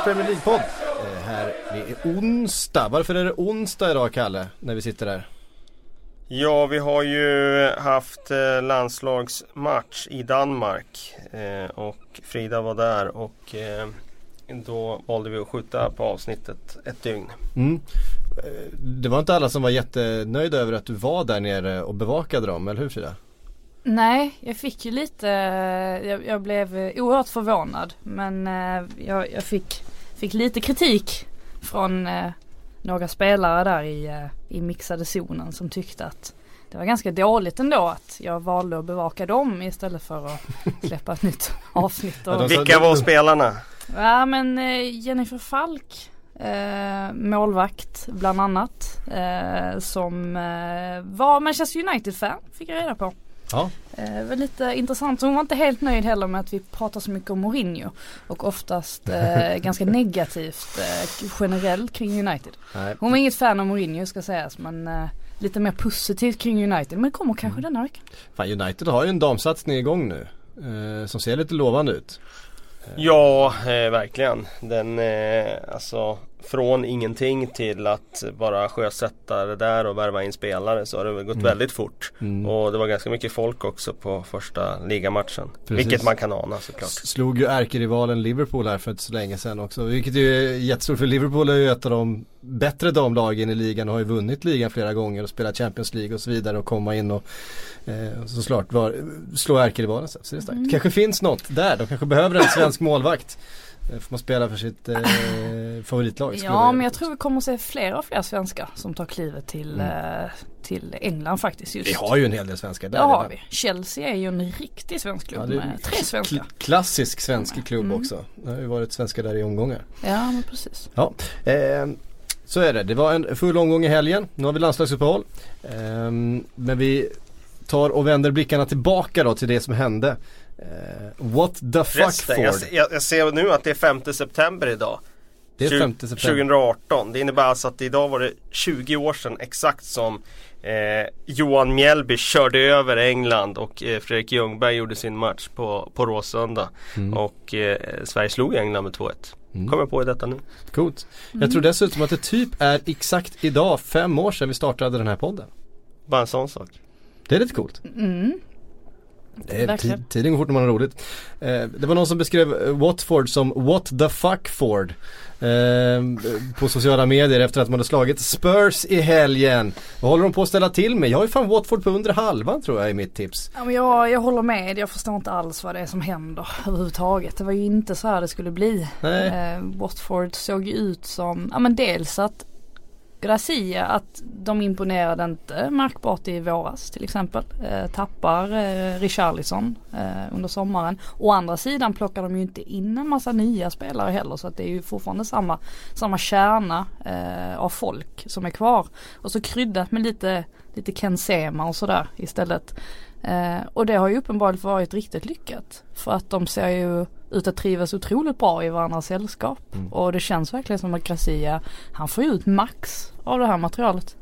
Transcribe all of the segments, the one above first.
Sportbladets Premier League-podd. Eh, här, det är onsdag. Varför är det onsdag idag Kalle? När vi sitter här. Ja, vi har ju haft eh, landslagsmatch i Danmark. Eh, och Frida var där och då valde vi att skjuta på avsnittet ett dygn. Mm. Det var inte alla som var jättenöjda över att du var där nere och bevakade dem, eller hur Frida? Nej, jag fick ju lite, jag, jag blev oerhört förvånad men jag, jag, fick, fick lite kritik från eh, några spelare där i, eh, i mixade zonen som tyckte att det var ganska dåligt ändå att jag valde att bevaka dem istället för att släppa ett nytt avsnitt. Och... Vilka var spelarna? Ja men Jennifer Falk eh, målvakt bland annat. Eh, som eh, var Manchester United-fan fick jag reda på. Ja. Eh, det var lite intressant. Hon var inte helt nöjd heller med att vi pratar så mycket om Mourinho. Och oftast eh, ganska negativt eh, generellt kring United. Nej. Hon var inget fan av Mourinho ska sägas men eh, lite mer positivt kring United. Men det kommer kanske mm. denna vecka. Fan United har ju en damsatsning igång nu. Eh, som ser lite lovande ut. Ja, eh, verkligen. Den, eh, alltså från ingenting till att bara sjösätta det där och värva in spelare så har det gått mm. väldigt fort. Mm. Och det var ganska mycket folk också på första ligamatchen. Precis. Vilket man kan ana såklart. Slog ju ärkerivalen Liverpool här för inte så länge sedan också. Vilket ju är jättestort för Liverpool är ju ett av de bättre damlagen i ligan och har ju vunnit ligan flera gånger och spelat Champions League och så vidare och komma in och eh, såklart var, slå ärkerivalen. Så det är starkt. Mm. kanske finns något där, de kanske behöver en svensk målvakt. Eh, får man spela för sitt eh, favoritlag? Ja men jag tror vi kommer att se fler och fler svenskar som tar klivet till, mm. eh, till England faktiskt. Just. Vi har ju en hel del svenskar där. Det har vi. Chelsea är ju en riktig svensk klubb ja, med tre svenskar. klassisk svensk klubb mm. också. Det har ju varit svenskar där i omgångar. Ja men precis. Ja. Eh, så är det. Det var en full omgång i helgen. Nu har vi landslagsuppehåll. Eh, men vi tar och vänder blickarna tillbaka då till det som hände Uh, what the fuck Resten, Ford? Jag, jag, ser nu att det är 5 september idag. Det är 5 september. 2018. Det innebär alltså att idag var det 20 år sedan exakt som eh, Johan Mjällby körde över England och eh, Fredrik Ljungberg gjorde sin match på, på Råsunda. Mm. Och eh, Sverige slog England med 2-1. Mm. Kommer jag på i detta nu. Coolt. Mm. Jag tror dessutom att det typ är exakt idag, fem år sedan vi startade den här podden. Bara en sån sak. Det är lite coolt. Mm. Är, tiden går fort när man har roligt. Eh, det var någon som beskrev eh, Watford som What the fuck Ford. Eh, på sociala medier efter att man hade slagit Spurs i helgen. Vad håller de på att ställa till med? Jag har ju fan Watford på under halvan tror jag i mitt tips. Ja, men jag, jag håller med, jag förstår inte alls vad det är som händer överhuvudtaget. Det var ju inte så här det skulle bli. Eh, Watford såg ut som, ja men dels att Gracia att de imponerade inte märkbart i våras till exempel. Eh, tappar eh, Richarlison eh, under sommaren. Å andra sidan plockar de ju inte in en massa nya spelare heller så att det är ju fortfarande samma, samma kärna eh, av folk som är kvar. Och så kryddat med lite, lite Ken Sema och sådär istället. Eh, och det har ju uppenbarligen varit riktigt lyckat. För att de ser ju ut att trivas otroligt bra i varandras sällskap. Mm. Och det känns verkligen som att Gracia, han får ut max av det här materialet.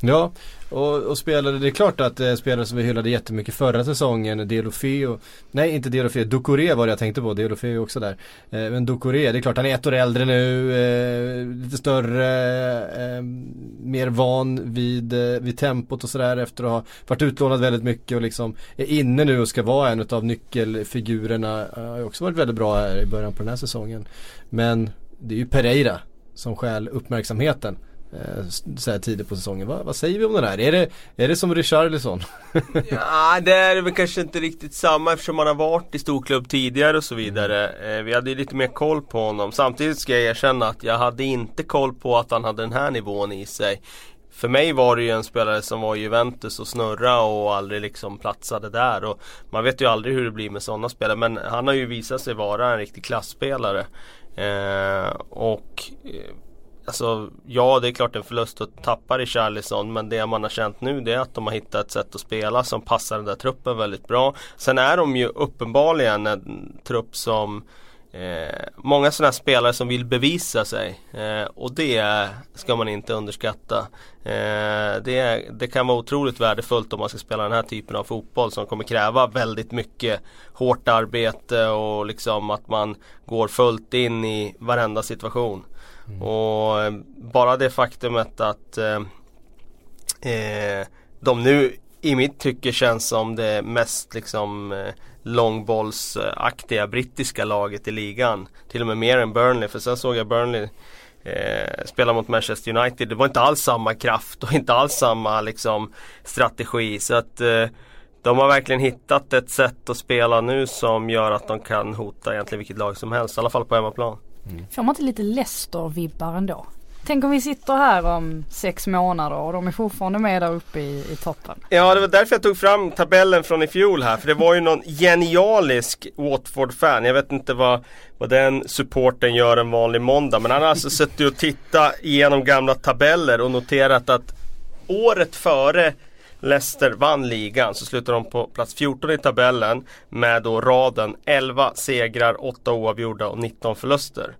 Ja, och, och spelade, det är klart att eh, spelare som vi hyllade jättemycket förra säsongen, Delofeo, nej inte Delofeo, Ducoré var det jag tänkte på, Delofeo är också där. Eh, men Ducoré, det är klart han är ett år äldre nu, eh, lite större, eh, mer van vid, eh, vid tempot och sådär efter att ha varit utlånad väldigt mycket och liksom är inne nu och ska vara en av nyckelfigurerna. Har också varit väldigt bra här i början på den här säsongen. Men det är ju Pereira som skäl uppmärksamheten så här tidigt på säsongen. Va, vad säger vi om den här? Är det, är det som Richarlison? ja, det är väl kanske inte riktigt samma eftersom man har varit i storklubb tidigare och så vidare. Eh, vi hade ju lite mer koll på honom. Samtidigt ska jag erkänna att jag hade inte koll på att han hade den här nivån i sig. För mig var det ju en spelare som var i Juventus och snurra och aldrig liksom platsade där. Och man vet ju aldrig hur det blir med sådana spelare. Men han har ju visat sig vara en riktig klassspelare. Eh, och eh, Alltså ja det är klart en förlust att tappa Richarlison men det man har känt nu det är att de har hittat ett sätt att spela som passar den där truppen väldigt bra. Sen är de ju uppenbarligen en trupp som Eh, många sådana här spelare som vill bevisa sig eh, och det ska man inte underskatta. Eh, det, det, kan vara otroligt värdefullt om man ska spela den här typen av fotboll som kommer kräva väldigt mycket hårt arbete och liksom att man går fullt in i varenda situation. Mm. Och eh, bara det faktumet att eh, eh, de nu i mitt tycke känns som det mest liksom eh, långbollsaktiga brittiska laget i ligan. Till och med mer än Burnley för sen såg jag Burnley eh, spela mot Manchester United. Det var inte alls samma kraft och inte alls samma liksom, strategi. Så att eh, de har verkligen hittat ett sätt att spela nu som gör att de kan hota egentligen vilket lag som helst. I alla fall på hemmaplan. Mm. Får man inte lite Leicester-vibbar ändå? Tänk om vi sitter här om sex månader och de är fortfarande med där uppe i, i toppen. Ja det var därför jag tog fram tabellen från i fjol här. För det var ju någon genialisk Watford-fan. Jag vet inte vad, vad den supporten gör en vanlig måndag. Men han har alltså suttit och tittat igenom gamla tabeller och noterat att året före Leicester vann ligan så slutar de på plats 14 i tabellen med då raden 11 segrar, 8 oavgjorda och 19 förluster.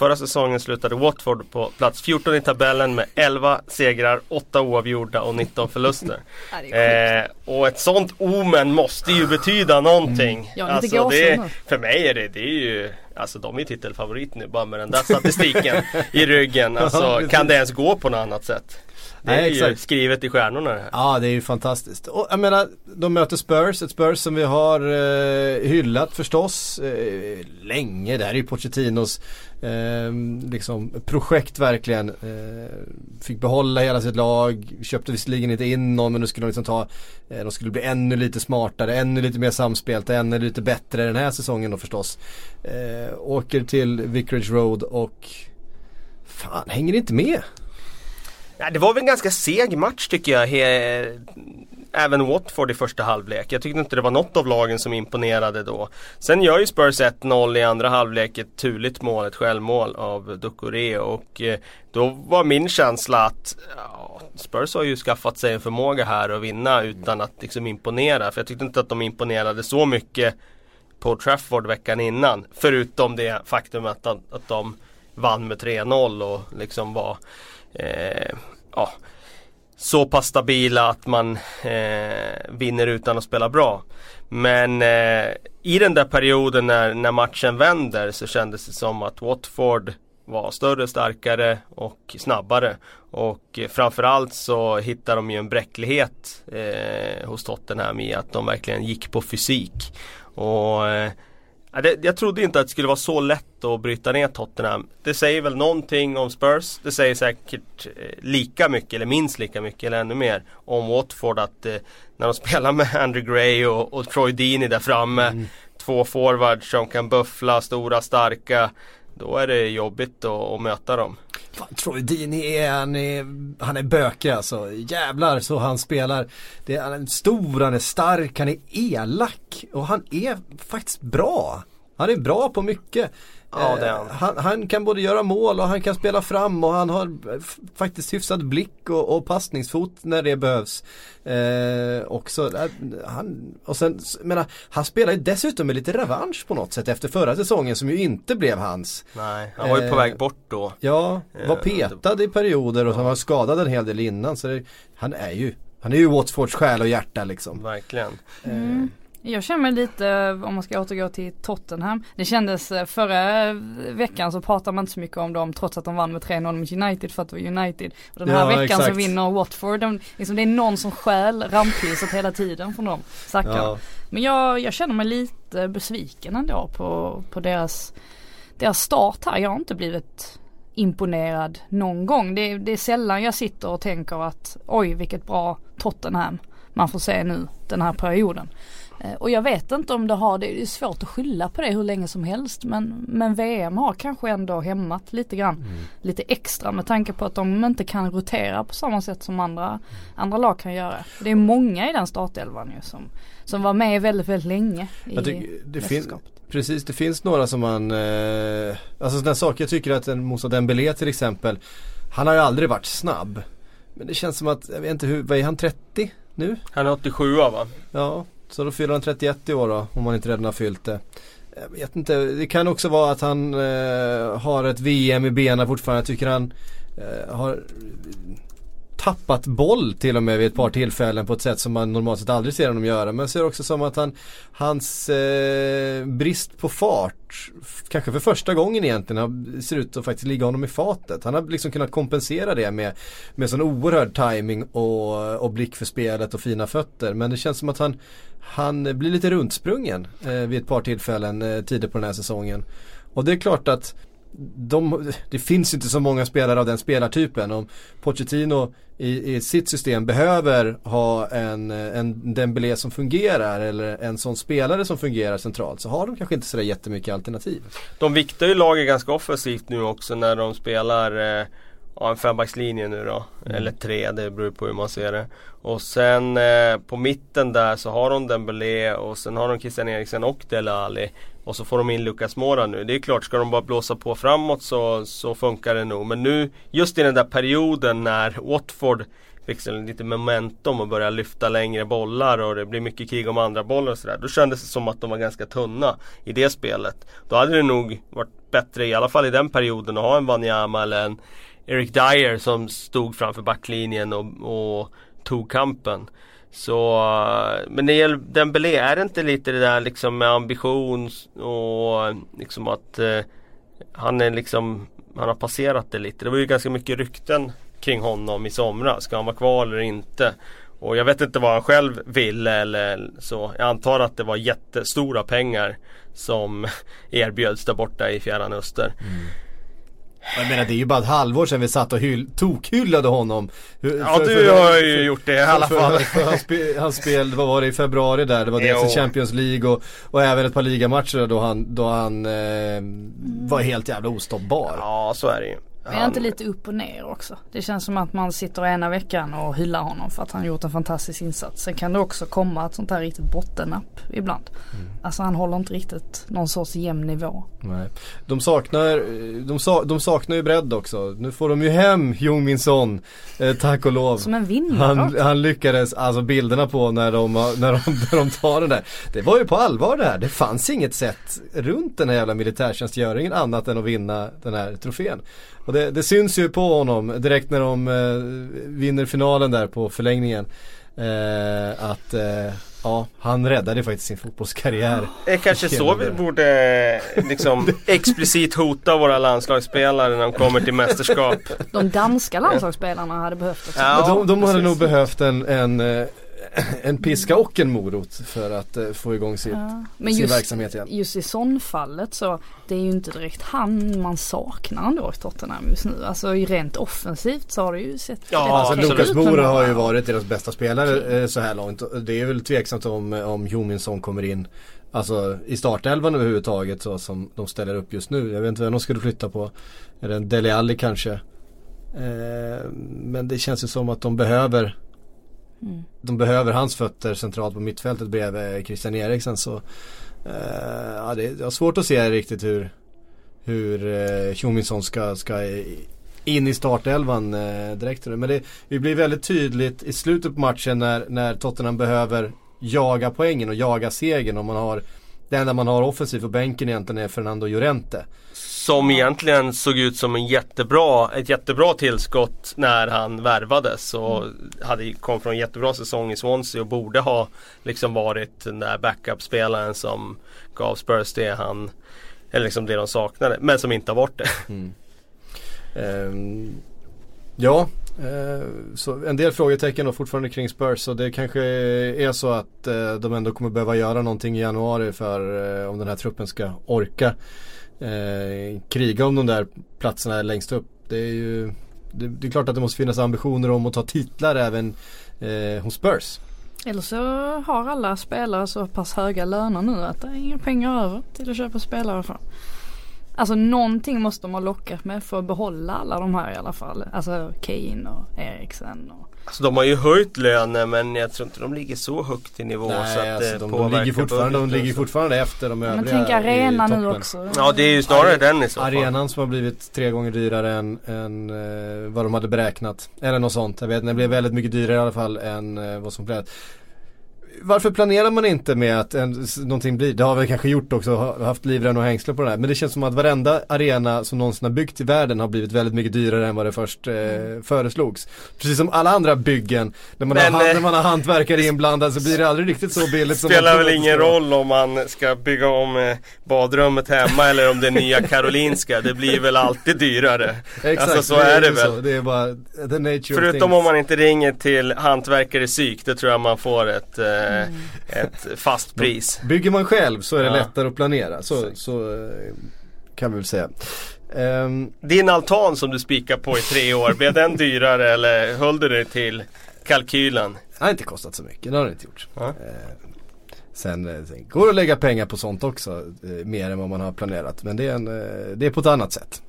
Förra säsongen slutade Watford på plats 14 i tabellen med 11 segrar, 8 oavgjorda och 19 förluster. eh, och ett sånt omen måste ju betyda någonting. Mm. Ja, alltså, det, för mig är det, det är ju Alltså de är ju titelfavorit nu bara med den där statistiken i ryggen. Alltså kan det ens gå på något annat sätt? Det är Nej, ju skrivet i stjärnorna det här. Ja det är ju fantastiskt. Och jag menar, de möter Spurs, ett Spurs som vi har eh, hyllat förstås eh, länge. Det här är ju Pochettinos eh, liksom projekt verkligen. Eh, fick behålla hela sitt lag, köpte visserligen inte in någon men nu skulle de liksom ta, eh, de skulle bli ännu lite smartare, ännu lite mer samspelta, ännu lite bättre den här säsongen då förstås. Eh, åker till Vicarage Road och fan hänger inte med. Ja, det var väl en ganska seg match tycker jag. He även Watford i första halvlek. Jag tyckte inte det var något av lagen som imponerade då. Sen gör ju Spurs 1-0 i andra halvlek ett turligt mål, ett självmål av Ducoré och eh, då var min känsla att ja, Spurs har ju skaffat sig en förmåga här att vinna utan att liksom imponera. För jag tyckte inte att de imponerade så mycket på Trafford veckan innan. Förutom det faktum att, att de vann med 3-0 och liksom var eh, ja, så pass stabila att man eh, vinner utan att spela bra. Men eh, i den där perioden när, när matchen vänder så kändes det som att Watford var större, starkare och snabbare. Och eh, framförallt så hittade de ju en bräcklighet eh, hos Tottenham i att de verkligen gick på fysik. Och eh, jag trodde inte att det skulle vara så lätt att bryta ner Tottenham. Det säger väl någonting om Spurs. Det säger säkert eh, lika mycket eller minst lika mycket eller ännu mer om Watford att eh, när de spelar med Andrew Gray och, och Troy Deeney där framme. Mm. Två forwards som kan buffla, stora, starka. Då är det jobbigt att, att möta dem. Fan, Troy Deeney är, han är, han är bökig alltså. Jävlar så han spelar. Det han är stor, han är stark, han är elak. Och han är faktiskt bra. Han är bra på mycket. Ja, det är han. Eh, han. han. kan både göra mål och han kan spela fram och han har faktiskt hyfsad blick och, och passningsfot när det behövs. Eh, också, eh, han, och sen, menar, han spelar ju dessutom med lite revansch på något sätt efter förra säsongen som ju inte blev hans. Nej, han var ju eh, på väg bort då. Ja, var eh, petad i perioder och ja. han var skadad en hel del innan. Så det, han är ju han är ju Watfords själ och hjärta liksom. Verkligen. Mm. Jag känner mig lite, om man ska återgå till Tottenham. Det kändes eh, förra veckan så pratade man inte så mycket om dem trots att de vann med 3-0 mot United för att det var United. Och den här ja, veckan exakt. så vinner Watford. De, liksom det är någon som stjäl rampljuset hela tiden från dem. Ja. Men jag, jag känner mig lite besviken ändå på, på deras, deras start här. Jag har inte blivit imponerad någon gång. Det, det är sällan jag sitter och tänker att oj vilket bra Tottenham man får se nu den här perioden. Eh, och jag vet inte om det har, det är svårt att skylla på det hur länge som helst men, men VM har kanske ändå hämmat lite grann. Mm. Lite extra med tanke på att de inte kan rotera på samma sätt som andra, andra lag kan göra. Det är många i den startelvan ju som, som var med väldigt, väldigt länge i det Precis, det finns några som man, eh, alltså sådana saker jag tycker att en Moussa Dembélé till exempel, han har ju aldrig varit snabb. Men det känns som att, jag vet inte hur, vad är han 30 nu? Han är 87 va? Ja, så då fyller han 31 i år då, om han inte redan har fyllt det. jag vet inte, det kan också vara att han eh, har ett VM i benen fortfarande. Jag tycker han eh, har tappat boll till och med vid ett par tillfällen på ett sätt som man normalt sett aldrig ser honom göra. Men jag ser också som att han, hans eh, brist på fart, kanske för första gången egentligen, ser ut att faktiskt ligga honom i fatet. Han har liksom kunnat kompensera det med, med sån oerhörd timing och, och blick för spelet och fina fötter. Men det känns som att han, han blir lite runtsprungen eh, vid ett par tillfällen eh, tidigt på den här säsongen. Och det är klart att de, det finns inte så många spelare av den spelartypen. Om Pochettino i, i sitt system behöver ha en, en Dembélé som fungerar eller en sån spelare som fungerar centralt så har de kanske inte sådär jättemycket alternativ. De viktar ju laget ganska offensivt nu också när de spelar eh, en fembackslinje nu då. Mm. Eller tre, det beror på hur man ser det. Och sen eh, på mitten där så har de Dembélé och sen har de Christian Eriksen och Dele Alli. Och så får de in Lucas Mora nu. Det är klart, ska de bara blåsa på framåt så, så funkar det nog. Men nu, just i den där perioden när Watford fick lite momentum och började lyfta längre bollar och det blir mycket krig om andra bollar och sådär. Då kändes det som att de var ganska tunna i det spelet. Då hade det nog varit bättre, i alla fall i den perioden, att ha en Wanyama eller en Eric Dyer som stod framför backlinjen och, och tog kampen. Så, eh, men när det gäller Dembélé, är det inte lite det där liksom med ambition och liksom att eh, han är liksom, han har passerat det lite. Det var ju ganska mycket rykten kring honom i somras. Ska han vara kvar eller inte? Och jag vet inte vad han själv ville eller så. Jag antar att det var jättestora pengar som erbjöds där borta i Fjärran Öster. Mm. Jag menar det är ju bara ett halvår sedan vi satt och hyll, tokhyllade honom. För, ja för, du har ju gjort det i alla fall. För, för, hans, spel, hans spel, vad var det i februari där? Det var dels i Champions League och, och även ett par ligamatcher då han, då han eh, var helt jävla ostoppbar. Ja så är det ju. Men är inte lite upp och ner också? Det känns som att man sitter ena veckan och hyllar honom för att han gjort en fantastisk insats. Sen kan det också komma ett sånt här riktigt bottennapp ibland. Mm. Alltså han håller inte riktigt någon sorts jämn nivå. Nej. De saknar, de, sa, de saknar ju bredd också. Nu får de ju hem Jung Min Son, eh, tack och lov. Som en vinnare han, han lyckades, alltså bilderna på när de, när, de, när de tar den där. Det var ju på allvar det här. Det fanns inget sätt runt den här jävla militärtjänstgöringen annat än att vinna den här trofén. Och det, det, syns ju på honom direkt när de eh, vinner finalen där på förlängningen. Eh, att eh, ja, han räddade faktiskt sin fotbollskarriär. Det är kanske så vi borde liksom explicit hota våra landslagsspelare när de kommer till mästerskap. De danska landslagsspelarna hade behövt det. Ja, de, de hade nog behövt en, en eh, en piska och en morot för att uh, få igång sitt, ja. Men sin just, verksamhet igen. Just i sån-fallet så det är ju inte direkt han man saknar ändå i Tottenham just nu. Alltså rent offensivt så har det ju sett Ja, alltså Lukas Mora har ju varit deras bästa spelare okay. Eh, så här långt. Det är väl tveksamt om, om Jominsson kommer in Alltså i startelvan överhuvudtaget så som de ställer upp just nu. Jag vet inte vem de skulle flytta på. Är det en Dele Alli kanske? Eh, men det känns ju som att de behöver Mm. De behöver hans fötter centralt på mittfältet bredvid Christian Eriksen så eh, ja, det är svårt att se riktigt hur hur eh, ska, ska in i startelvan eh, direkt. Men det, det blir väldigt tydligt i slutet på matchen när, när Tottenham behöver jaga poängen och jaga segern och man har det enda man har offensivt på bänken egentligen är Fernando Llorente. Som egentligen såg ut som en jättebra, ett jättebra tillskott när han värvades och mm. hade, kom från en jättebra säsong i Swansea och borde ha liksom varit den där backup-spelaren som gav Spurs det han eller liksom det de saknade men som inte har varit det. Mm. Um, ja, uh, så en del frågetecken och fortfarande kring Spurs och det kanske är så att uh, de ändå kommer behöva göra någonting i januari för uh, om den här truppen ska orka eh, kriga om de där platserna längst upp. Det är ju det, det, är klart att det måste finnas ambitioner om att ta titlar även eh, hos Spurs. Eller så har alla spelare så pass höga löner nu att det är inga pengar över till att köpa spelare för. Alltså någonting måste de ha lockat med för att behålla alla de här i alla fall. Alltså Kane och Eriksen och Alltså de har ju höjt lönen men jag tror inte de ligger så högt i nivå Nej, så att alltså, de, de, ligger fortfarande, de ligger fortfarande efter de övriga Men tänk arena nu också. Ja det är ju snarare Are den i så fall. Arenan som har blivit tre gånger dyrare än, än uh, vad de hade beräknat. Eller något sånt. Jag vet det blev väldigt mycket dyrare i alla fall än uh, vad som blev. Varför planerar man inte med att en, någonting blir, det har vi kanske gjort också, haft livrem och hängslen på det här. Men det känns som att varenda arena som någonsin har byggts i världen har blivit väldigt mycket dyrare än vad det först eh, mm. föreslogs. Precis som alla andra byggen, när man, men, har, eh, när man har hantverkare inblandade så blir det aldrig riktigt så billigt som Spelar väl ingen roll om man ska bygga om eh, badrummet hemma eller om det är nya Karolinska. Det blir väl alltid dyrare. Exakt, alltså så är, är det väl. Så. Det är bara the nature Förutom om man inte ringer till hantverkare psyk, då tror jag man får ett eh, mm. ett fast pris. Bygger man själv så är det ja. lättare att planera. Så, så eh, kan vi väl säga. Um, Din altan som du spikar på i tre år, blev den dyrare eller höll du dig till kalkylen? Det har inte kostat så mycket, det har det inte gjort. Ja. Uh, sen, eh, sen, går det att lägga pengar på sånt också, mer än vad man har planerat. Men det är, en, det är på ett annat sätt.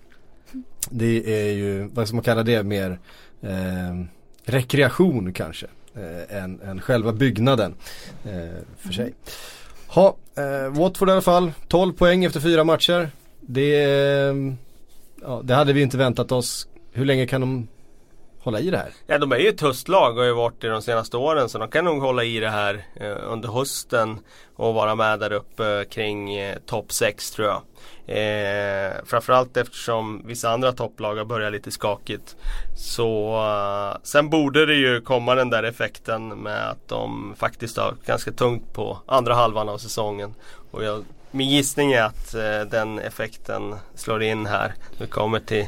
Det är ju, vad ska man kalla det, mer rekreation kanske eh, än, än själva byggnaden eh, för sig. Ha, eh, Watford i alla fall, 12 poäng efter fyra matcher. Det, eh, ja, det hade vi inte väntat oss. Hur länge kan de hålla i det här? Ja de är ju ett höstlag och har ju varit det de senaste åren så de kan nog hålla i det här eh, under hösten och vara med där uppe kring eh, topp 6 tror jag. Eh, framförallt eftersom vissa andra topplag har börjat lite skakigt. Så eh, sen borde det ju komma den där effekten med att de faktiskt har ganska tungt på andra halvan av säsongen. Och jag, min gissning är att eh, den effekten slår in här. Det kommer till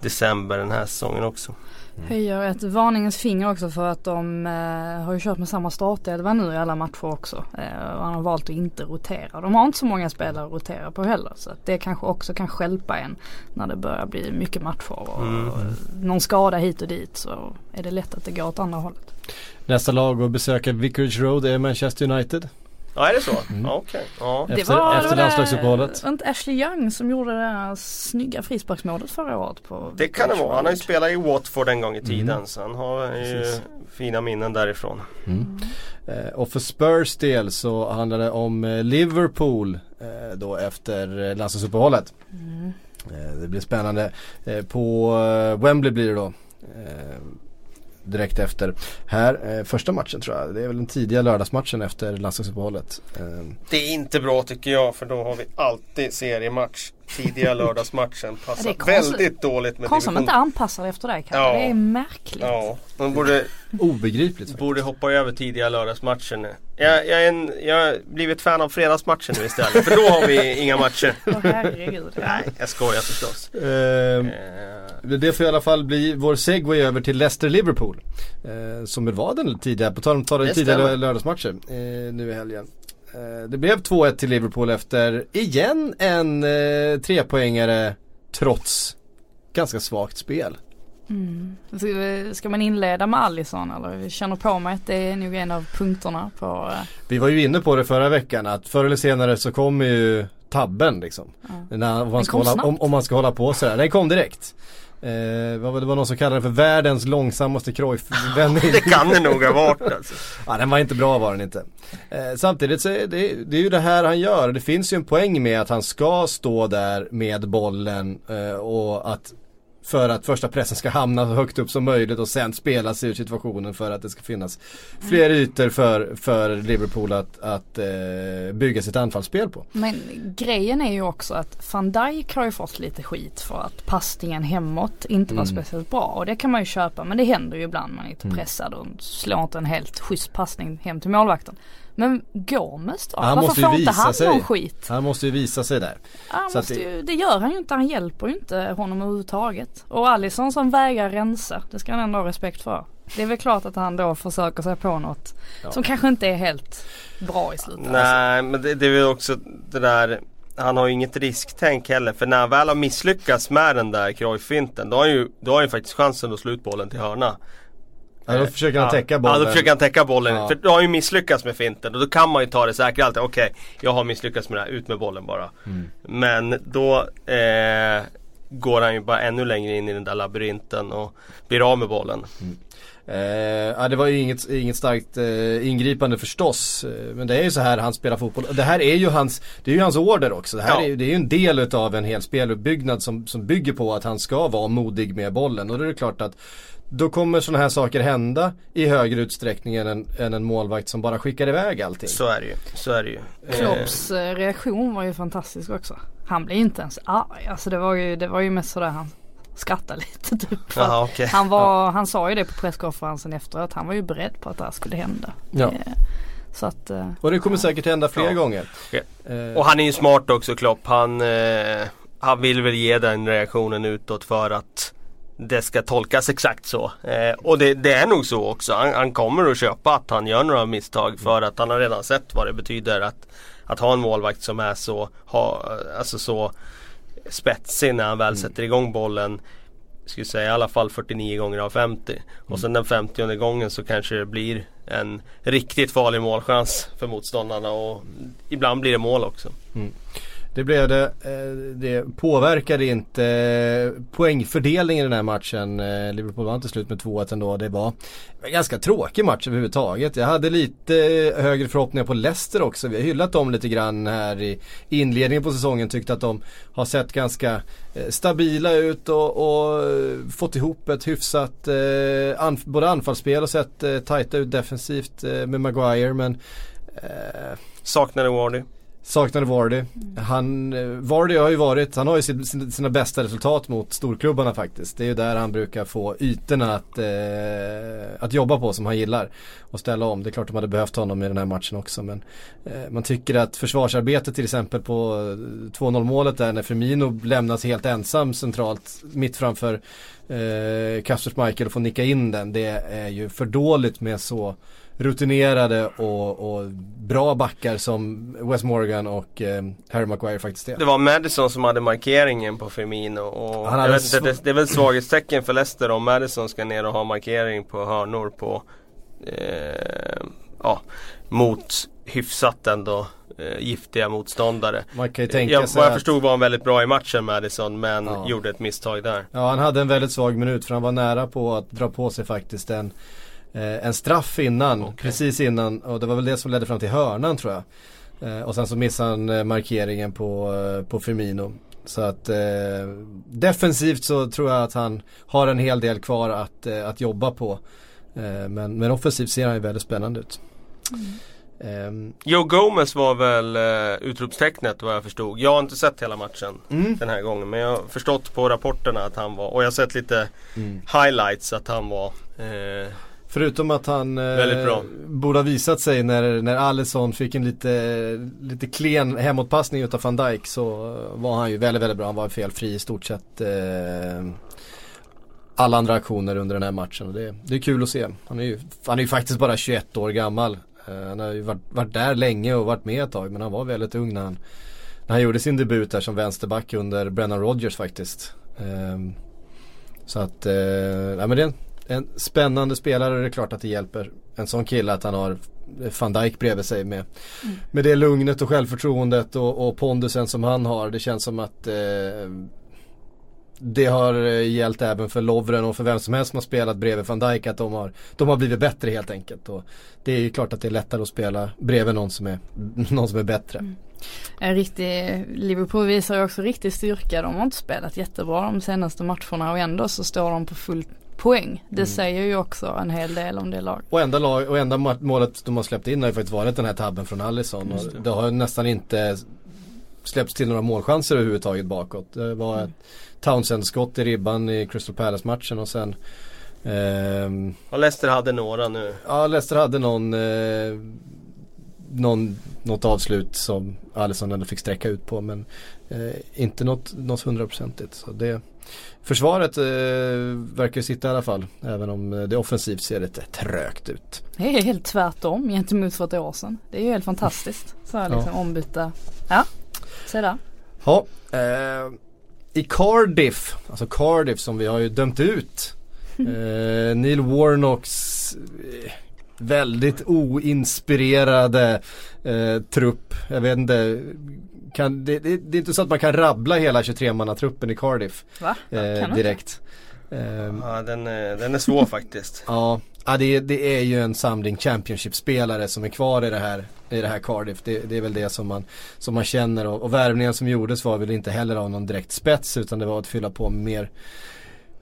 december den här säsongen också. Mm. Höjer ett varningens finger också för att de eh, har ju kört med samma startelva nu i alla matcher också. Eh, och han har valt att inte rotera. De har inte så många spelare att rotera på heller. Så att det kanske också kan skälpa en när det börjar bli mycket matcher. Och, mm. och någon skada hit och dit så är det lätt att det går åt andra hållet. Nästa lag att besöka Vicarage Road är Manchester United. Ja är det så? Mm. Ja, okay. ja. Efter, det var, efter landslagsuppehållet. Var inte Ashley Young som gjorde det där snygga frisparksmålet förra året? På det kan det vara. Han har ju spelat i Watford en gång i tiden. Mm. Så han har ju fina minnen därifrån. Mm. Eh, och för Spurs del så handlar det om eh, Liverpool eh, då efter eh, landslagsuppehållet. Mm. Eh, det blir spännande. Eh, på Wembley blir det då direkt efter. Här, eh, första matchen tror jag. Det är väl den tidiga lördagsmatchen efter landslagsuppehållet. Eh. Det är inte bra tycker jag för då har vi alltid seriematch tidiga lördagsmatchen passar väldigt dåligt med Konstigt inte anpassar efter det Ja. Det är märkligt. Ja, de borde Obegripligt faktiskt. Borde hoppa över tidiga lördagsmatcher nu. Jag, jag, är en, jag har blivit fan av fredagsmatchen nu istället. för då har vi inga matcher. Åh herregud. Nej, jag skojar förstås. Uh, uh. Det får i alla fall bli vår segway över till Leicester-Liverpool. Uh, som väl var den tidiga, på tal om tidiga lördagsmatcher uh, nu i helgen. Eh, det blev 2-1 till Liverpool efter, igen, en eh, trepoängare trots ganska svagt spel. Mm. Ska man inleda med Allison eller? Jag känner på mig att det är nog en av punkterna på eh... Vi var ju inne på det förra veckan att förr eller senare så kommer ju tabben liksom. Ja. När, om, man ska hålla, om, om, man ska hålla på sådär. Den kom direkt. Eh, vad var det var någon som kallade den för världens långsammaste Cruyff-vändning. det kan det nog ha varit alltså. ja, den var inte bra var den inte. Eh, samtidigt så är det, det är ju det här han gör. Det finns ju en poäng med att han ska stå där med bollen eh, och att för att första pressen ska hamna så högt upp som möjligt och sen spela sig ur situationen för att det ska finnas fler ytor för, för Liverpool att, att eh, bygga sitt anfallsspel på. Men grejen är ju också att van Dijk har ju fått lite skit för att passningen hemåt inte var mm. speciellt bra och det kan man ju köpa men det händer ju ibland man är lite mm. pressad och slår inte en helt schysst passning hem till målvakten. Men Gomes då? Han Varför får inte han sig. någon skit? Han måste ju visa sig där. Han måste ju, det gör han ju inte. Han hjälper ju inte honom överhuvudtaget. Och Alisson som vägrar rensa. Det ska han ändå ha respekt för. Det är väl klart att han då försöker sig på något ja. som kanske inte är helt bra i slutet. Nej alltså. men det, det är väl också det där han har ju inget risktänk heller för när han väl har misslyckats med den där Cruyff-finten då har han ju, då har han ju faktiskt chansen att slå ut bollen till hörna. Ja då försöker han täcka bollen. Ja då försöker han täcka bollen. Ja. För då har ju misslyckats med finten och då kan man ju ta det säkra alltid. Okej, okay, jag har misslyckats med det här, ut med bollen bara. Mm. Men då eh, går han ju bara ännu längre in i den där labyrinten och blir av med bollen. Mm. Eh, ja, det var ju inget, inget starkt eh, ingripande förstås. Eh, men det är ju så här han spelar fotboll. Det här är ju hans, det är ju hans order också. Det här ja. är, det är ju en del utav en hel speluppbyggnad som, som bygger på att han ska vara modig med bollen. Och då är det klart att då kommer sådana här saker hända i högre utsträckning än en, än en målvakt som bara skickar iväg allting. Så är det ju. Så är det ju. Klopps eh. reaktion var ju fantastisk också. Han blev inte ens arg. Alltså det var ju, det var ju mest sådär han skrattade lite typ. Aha, okay. han, var, han sa ju det på presskonferensen efteråt. Han var ju beredd på att det här skulle hända. Ja. Eh, så att, eh, och det kommer säkert hända fler ja. gånger. Okay. Och han är ju smart också Klopp. Han, eh, han vill väl ge den reaktionen utåt för att det ska tolkas exakt så. Eh, och det, det, är nog så också. Han, han, kommer att köpa att han gör några misstag för att han har redan sett vad det betyder att, att ha en målvakt som är så, ha, alltså så spetsig när han väl mm. sätter igång bollen. Skulle säga i alla fall 49 gånger av 50. Mm. Och sen den 50 gången så kanske det blir en riktigt farlig målchans för motståndarna och ibland blir det mål också. Mm. Det blev det. Eh, det påverkade inte eh, poängfördelningen i den här matchen. Eh, Liverpool vann till slut med 2-1 ändå. Det var en ganska tråkig match överhuvudtaget. Jag hade lite högre förhoppningar på Leicester också. Vi har hyllat dem lite grann här i inledningen på säsongen. Tyckte att de har sett ganska stabila ut och, och fått ihop ett hyfsat anf både anfallsspel och sett tajta ut defensivt med Maguire. Men eh, Saknade Wardy. Saknade Vardy. Han, eh, Vardy har ju varit, han har ju sina, sina bästa resultat mot storklubbarna faktiskt. Det är ju där han brukar få ytorna att, eh, att jobba på som han gillar. Och ställa om. Det är klart de hade behövt honom i den här matchen också. Men eh, man tycker att försvarsarbetet till exempel på eh, 2-0 målet där när Firmino lämnas helt ensam centralt mitt framför eh, Kasper Michael och får nicka in den. Det är ju för dåligt med så rutinerade och, och, bra backar som Wes Morgan och eh, Harry Maguire faktiskt är. Det var Madison som hade markeringen på Firmino och Han hade inte, det, det, är väl svaghetstecken för Leicester om Madison ska ner och ha markering på hörnor på eh, ja, mot hyfsat ändå eh, giftiga motståndare. Man kan ju tänka jag, sig vad jag förstod var han väldigt bra i matchen Madison men ja. gjorde ett misstag där. Ja han hade en väldigt svag minut för han var nära på att dra på sig faktiskt en eh, en straff innan, okay. precis innan och det var väl det som ledde fram till hörnan tror jag. Eh, och sen så missade han eh, markeringen på, eh, på Firmino. Så att eh, defensivt så tror jag att han har en hel del kvar att, eh, att jobba på. men, men offensivt ser han ju väldigt spännande ut. Mm. Um, Joe Gomez var väl uh, utropstecknet vad jag förstod. Jag har inte sett hela matchen mm. den här gången men jag har förstått på rapporterna att han var och jag har sett lite mm. highlights att han var uh, Förutom att han eh, borde ha visat sig när, när Alisson fick en lite, lite klen hemåtpassning utav van Dijk så var han ju väldigt, väldigt bra. Han var felfri i stort sett eh, alla andra aktioner under den här matchen. Det, det är kul att se. Han är ju, han är ju faktiskt bara 21 år gammal. Eh, han har ju varit, varit där länge och varit med ett tag men han var väldigt ung när han, när han gjorde sin debut där som vänsterback under Brennan Rodgers faktiskt. Eh, så att, eh, ja men det en spännande spelare och det är klart att det hjälper en sån kille att han har van Dijk bredvid sig med, mm. med det lugnet och självförtroendet och, och pondusen som han har. Det känns som att eh, det har eh, gällt även för Lovren och för vem som helst som har spelat bredvid van Dijk att de har, de har blivit bättre helt enkelt. Och det är ju klart att det är lättare att spela bredvid någon som är, någon som är bättre. Mm. En riktig, Liverpool visar ju också riktig styrka. De har inte spelat jättebra de senaste matcherna och ändå så står de på fullt poäng. Det mm. säger ju också en hel del om det laget. Och enda, lag, och enda målet de har släppt in har ju faktiskt varit den här tabben från Allison. Och det. det har nästan inte släppts till några målchanser överhuvudtaget bakåt. Det var mm. ett Townsend-skott i ribban i Crystal Palace-matchen och sen ehm, Och Leicester hade några nu. Ja, Leicester hade någon eh, någon, något avslut som Alisson ändå fick sträcka ut på men eh, inte något, något hundraprocentigt. Så det, Försvaret eh, verkar sitta i alla fall. Även om eh, det offensivt ser lite trögt ut. Det är helt tvärtom gentemot för ett år sedan. Det är ju helt fantastiskt. Så här liksom ja. ombytta. Ja, se där. Ja, eh, i Cardiff, alltså Cardiff som vi har ju dömt ut. Eh, Neil Warnocks eh, väldigt oinspirerade eh, trupp. Jag vet inte, kan, det, det, det, är inte så att man kan rabbla hela 23-mannatruppen i Cardiff Va? Eh, direkt. Um, ja den är, den är svår faktiskt. Ja, ja det, det är ju en samling Championship-spelare som är kvar i det här, i det här Cardiff. Det, det är väl det som man, som man känner och, och värvningen som gjordes var väl inte heller av någon direkt spets utan det var att fylla på mer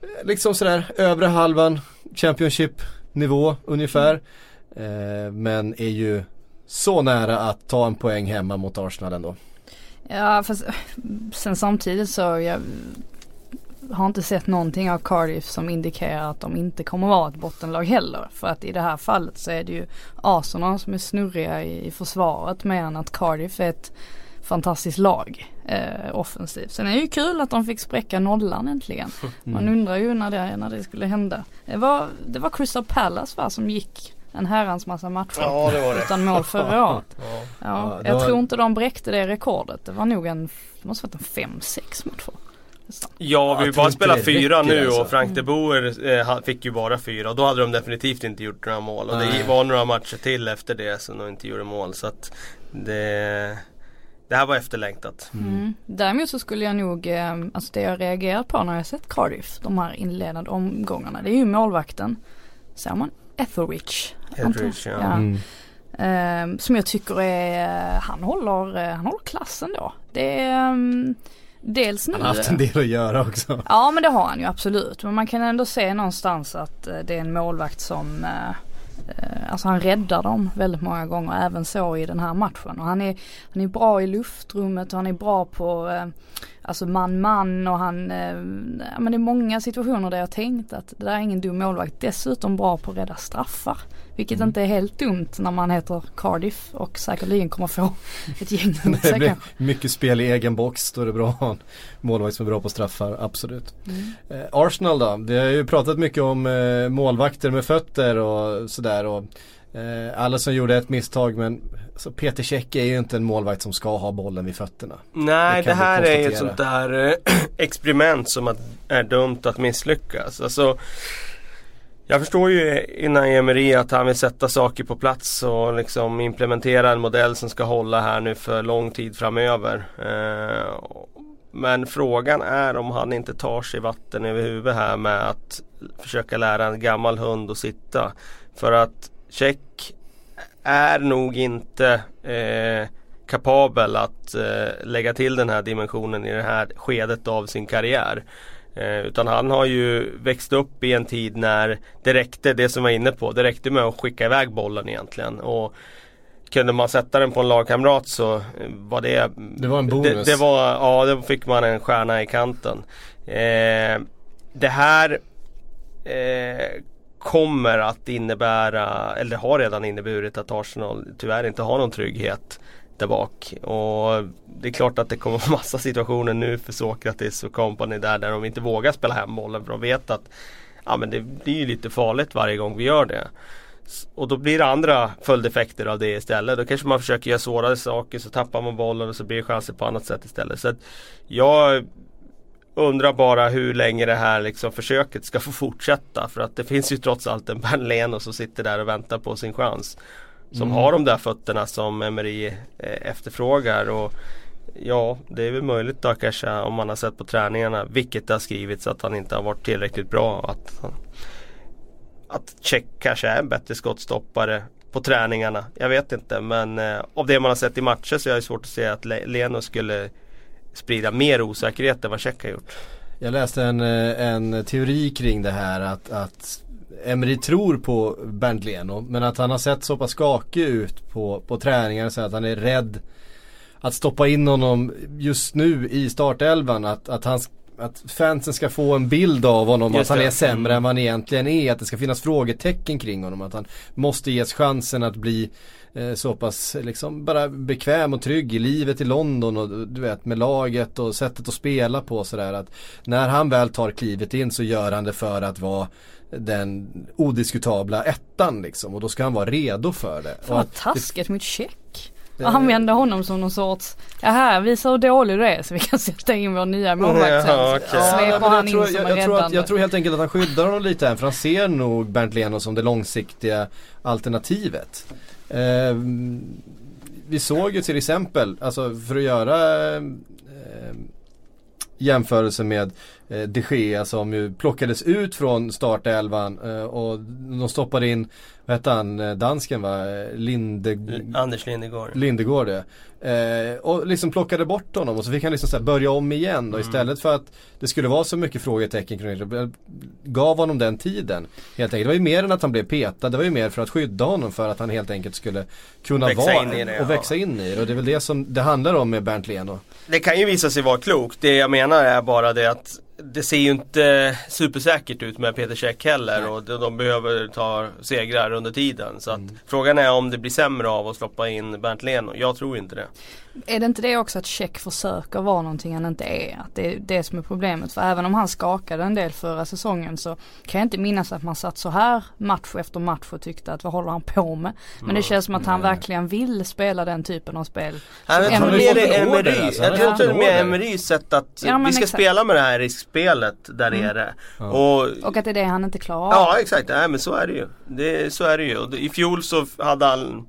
eh, liksom sådär övre halvan Championship nivå ungefär. Eh, men är ju så nära att ta en poäng hemma mot Arsenal ändå. Ja fast sen samtidigt så jag har inte sett någonting av Cardiff som indikerar att de inte kommer vara ett bottenlag heller. För att i det här fallet så är det ju Arsenal som är snurriga i, i försvaret mer än att Cardiff är ett fantastiskt lag eh, offensivt. Sen är det ju kul att de fick spräcka nollan äntligen. Man mm. undrar ju när det, när det skulle hända. Det var, det var Crystal Palace va som gick en herrans massa matcher ja, det var det. utan mål förra året. ja. ja. jag var... tror inte de bräckte det rekordet. Det var nog en, det måste varit en 5-6 matcher. Ja, vi bara spelat fyra nu alltså. och Frank de Boer eh, fick ju bara fyra och då hade de definitivt inte gjort några mål. Och Nej. det var några matcher till efter det som de inte gjorde mål. Så att det, det här var efterlängtat. Mm. Mm. Däremot så skulle jag nog, eh, alltså det jag reagerat på när jag sett Cardiff, de här inledande omgångarna, det är ju målvakten. Ser man Etheridge. Etheridge ja. ja. Mm. Um, som jag tycker är, han håller, eh, han håller klassen då. Det är um, dels nu. Han har haft en del att göra också. Ja men det har han ju absolut. Men man kan ändå se någonstans att uh, det är en målvakt som uh, Eh, alltså han räddar dem väldigt många gånger, även så i den här matchen. Och han är, han är bra i luftrummet och han är bra på eh, alltså man-man och han, eh, ja men det är många situationer där jag tänkt att det där är ingen dum målvakt. Dessutom bra på att rädda straffar. Vilket mm. inte är helt dumt när man heter Cardiff och säkerligen kommer få ett gäng mot sig kanske. Mycket spel i egen box, då är det bra att målvakt som är bra på straffar, absolut. Mm. Eh, Arsenal då, vi har ju pratat mycket om eh, målvakter med fötter och sådär. Och, eh, alla som gjorde ett misstag men så Peter Käck är ju inte en målvakt som ska ha bollen vid fötterna. Nej, det, det här är ett sånt där eh, experiment som är dumt att misslyckas. Alltså, jag förstår ju innan Emery att han vill sätta saker på plats och liksom implementera en modell som ska hålla här nu för lång tid framöver. Eh, men frågan är om han inte tar sig vatten över huvudet här med att försöka lära en gammal hund att sitta. För att Check är nog inte eh, kapabel att eh, lägga till den här dimensionen i det här skedet av sin karriär. Eh, utan han har ju växt upp i en tid när det räckte, det som jag var inne på, det räckte med att skicka iväg bollen egentligen. Och kunde man sätta den på en lagkamrat så var det Det var en bonus. Det, det var, ja, då fick man en stjärna i kanten. Eh, det här eh, kommer att innebära, eller har redan inneburit att Arsenal tyvärr inte har någon trygghet där bak. Och det är klart att det kommer massa situationer nu för Sokratis och company där, där de inte vågar spela hem bollen för de vet att ja, men det blir lite farligt varje gång vi gör det. Och då blir det andra följdeffekter av det istället. Då kanske man försöker göra svårare saker så tappar man bollen och så blir det chanser på annat sätt istället. Så att jag undrar bara hur länge det här liksom försöket ska få fortsätta. För att det finns ju trots allt en Ben som sitter där och väntar på sin chans. Som mm. har de där fötterna som Emery eh, efterfrågar. Och Ja, det är väl möjligt då kanske om man har sett på träningarna, vilket det har skrivits att han inte har varit tillräckligt bra. Att, att Check kanske är en bättre skottstoppare på träningarna. Jag vet inte men eh, av det man har sett i matcher så är det svårt att se att Leno skulle sprida mer osäkerhet än vad Check har gjort. Jag läste en, eh, en teori kring det här att, att Emery tror på Bernt Leno men att han har sett så pass skakig ut på, på träningar så att han är rädd att stoppa in honom just nu i startelvan. Att, att, han, att fansen ska få en bild av honom just att han är sämre än vad han egentligen är. Att det ska finnas frågetecken kring honom. Att han måste ges chansen att bli eh, så pass liksom bara bekväm och trygg i livet i London och du vet med laget och sättet att spela på sådär att när han väl tar klivet in så gör han det för att vara den odiskutabla ettan liksom och då ska han vara redo för det. Fan vad taskigt mot check. Och använda honom som någon sorts, ja här visa hur dålig du är så vi kan sätta in vår nya målvakt sen. Ja, okay. Sveper han in som jag, jag, tror att, jag tror helt enkelt att han skyddar honom lite här för han ser nog Bernt Leno som det långsiktiga alternativet. Eh, vi såg ju till exempel, alltså för att göra eh, jämförelse med eh, de Gea som ju plockades ut från startelvan eh, och de stoppade in, vad hette han, eh, dansken va? Linde... Anders Lindegård. Lindegård ja. Eh, och liksom plockade bort honom och så fick han liksom så börja om igen då mm. istället för att det skulle vara så mycket frågetecken kring det. Gav honom den tiden. Helt enkelt. Det var ju mer än att han blev petad. Det var ju mer för att skydda honom för att han helt enkelt skulle kunna växa vara in i det, och ja. växa in i det. Och det är väl det som det handlar om med Bernt Leno. Det kan ju visa sig vara klokt. Det jag menar är bara det att det ser ju inte supersäkert ut med Peter Käck heller Nej. och de behöver ta segrar under tiden. Så mm. frågan är om det blir sämre av att släppa in Bernt Leno. Jag tror inte det. Är det inte det också att Check försöker vara någonting han inte är? Att det är det som är problemet. För även om han skakade en del förra säsongen så kan jag inte minnas att man satt så här match efter match och tyckte att vad håller han på med? Men det känns som att han verkligen vill spela den typen av spel. jag tror mer det är Emerys, jag tror det är mer Emerys sätt att ja, vi ska exakt. spela med det här riskspelet där mm. nere. Och, och att det är det han inte klarar. Ja exakt, nej men så är det ju. Det, så är det ju. I fjol så hade han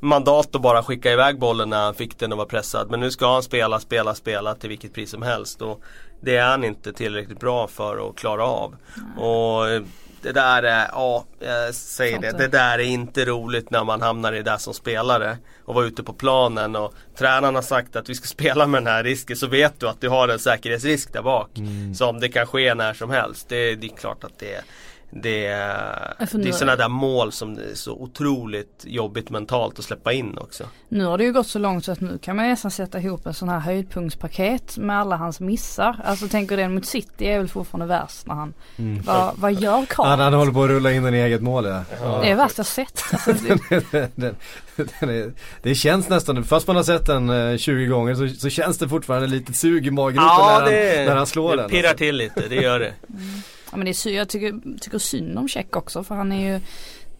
mandat att bara skicka iväg bollen när han fick den och var pressad. Men nu ska han spela, spela, spela till vilket pris som helst. Och det är han inte tillräckligt bra för att klara av. Mm. Och eh, det där är, ja, jag säger det, det där är inte roligt när man hamnar i det som spelare. Och vara ute på planen och tränaren har sagt att vi ska spela med den här risken så vet du att du har en säkerhetsrisk där bak. Mm. Som det kan ske när som helst. Det, det är klart att det är det är, det är sådana där mål som är så otroligt jobbigt mentalt att släppa in också. Nu har det ju gått så långt så att nu kan man nästan sätta ihop en sån här höjdpunktspaket med alla hans missar. Alltså tänker den mot City är väl fortfarande värst när han, mm. vad, vad gör Karl? Han, han håller på att rulla in den i eget mål ja. ja. Det är värst jag sett. Alltså, det... den, den är, det känns nästan, fast man har sett den 20 eh, gånger så, så känns det fortfarande lite sug i maggropen ja, när, han, när han slår det den. Det pirrar alltså. till lite, det gör det. Mm. Ja men det är jag tycker, tycker synd om Check också för han är ju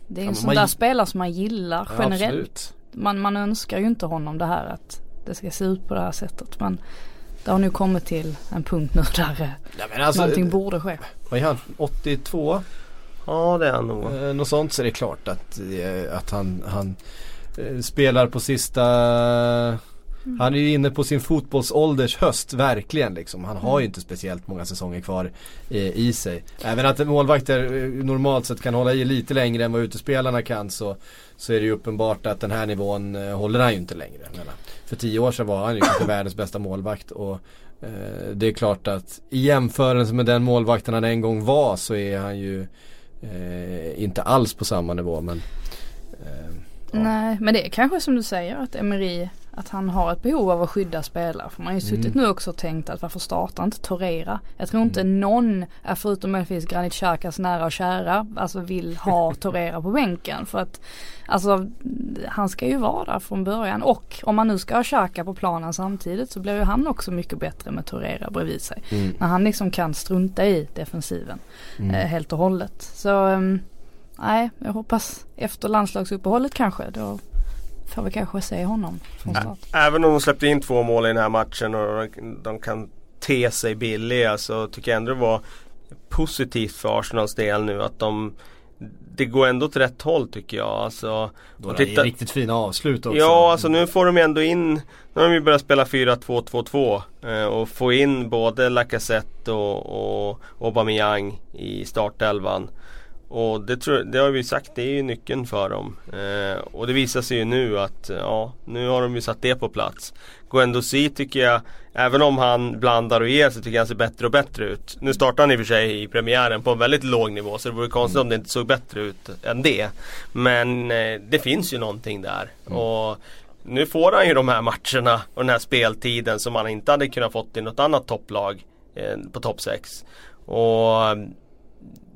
Det är en ja, sån man, där spelare som man gillar ja, generellt. Man, man önskar ju inte honom det här att det ska se ut på det här sättet men det har nu kommit till en punkt nu där ja, men alltså, någonting borde ske. Vad är han? 82? Ja det är han nog. Eh, något sånt så är det klart att, eh, att han, han eh, spelar på sista Mm. Han är ju inne på sin fotbollsålders höst, verkligen liksom. Han har ju inte speciellt många säsonger kvar eh, i sig. Även att målvakter eh, normalt sett kan hålla i lite längre än vad utespelarna kan så, så är det ju uppenbart att den här nivån eh, håller han ju inte längre. Menar. För tio år sedan var han ju kanske världens bästa målvakt och eh, det är klart att i jämförelse med den målvakten han en gång var så är han ju eh, inte alls på samma nivå men eh, ja. Nej men det är kanske som du säger att Emery att han har ett behov av att skydda spelare. För man har ju suttit mm. nu också och tänkt att varför startar inte Torera? Jag tror inte mm. någon, förutom möjligtvis Granit Xhakas nära och kära, alltså vill ha Torera på bänken. För att alltså han ska ju vara där från början och om man nu ska ha Xhaka på planen samtidigt så blir ju han också mycket bättre med Torera bredvid sig. Mm. När han liksom kan strunta i defensiven mm. eh, helt och hållet. Så um, nej, jag hoppas efter landslagsuppehållet kanske då får vi kanske se honom från start. Även om de släppte in två mål i den här matchen och de kan te sig billiga så tycker jag ändå det var positivt för Arsenals del nu att de det går ändå åt rätt håll tycker jag. Alltså, Då titta... är riktigt fina avslut också. Ja, alltså nu får de ändå in Nu har de ju börjat spela 4-2-2-2 eh, Och få in både Lacazette och, och Aubameyang i startelvan. Och det, tror, det har vi sagt, det är ju nyckeln för dem. Eh, och det visar sig ju nu att, ja, nu har de ju satt det på plats. Guendouzi tycker jag, även om han blandar och ger så tycker jag han ser bättre och bättre ut. Nu startar han i och för sig i premiären på en väldigt låg nivå så det vore konstigt om det inte såg bättre ut än det. Men eh, det finns ju någonting där. Mm. Och nu får han ju de här matcherna och den här speltiden som han inte hade kunnat fått i något annat topplag eh, på topp 6. Och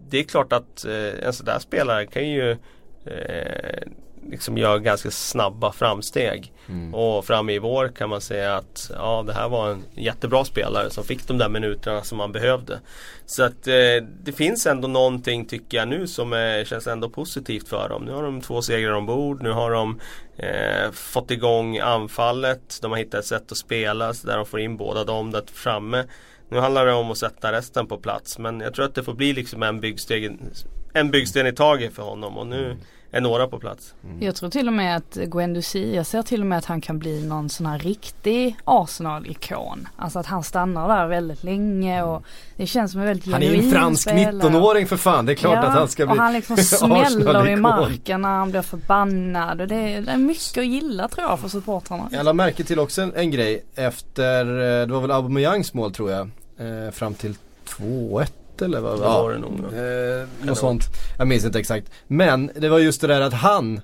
det är klart att eh, en sån där spelare kan ju eh, liksom göra ganska snabba framsteg. Mm. Och fram i vår kan man säga att ja, det här var en jättebra spelare som fick de där minuterna som man behövde. Så att eh, det finns ändå någonting tycker jag nu som är, känns ändå positivt för dem. Nu har de två segrar ombord. Nu har de eh, fått igång anfallet. De har hittat ett sätt att spela där de får in båda dem där framme. Nu handlar det om att sätta resten på plats men jag tror att det får bli liksom en byggsten, en byggsten i taget för honom och nu mm är några på plats. Mm. Jag tror till och med att Guendouzi, jag ser till och med att han kan bli någon sån här riktig Arsenal-ikon. Alltså att han stannar där väldigt länge och det känns som en väldigt Han är ju en fransk 19-åring för fan, det är klart ja, att han ska bli och han liksom smäller i marken när han blir förbannad och det är, det är mycket att gilla tror jag för supportrarna. Jag lade märke till också en, en grej efter, eh, det var väl Aubameyangs mål tror jag, eh, fram till 2-1 eller vad det var det nog. Eh, något sånt. Jag minns inte exakt. Men det var just det där att han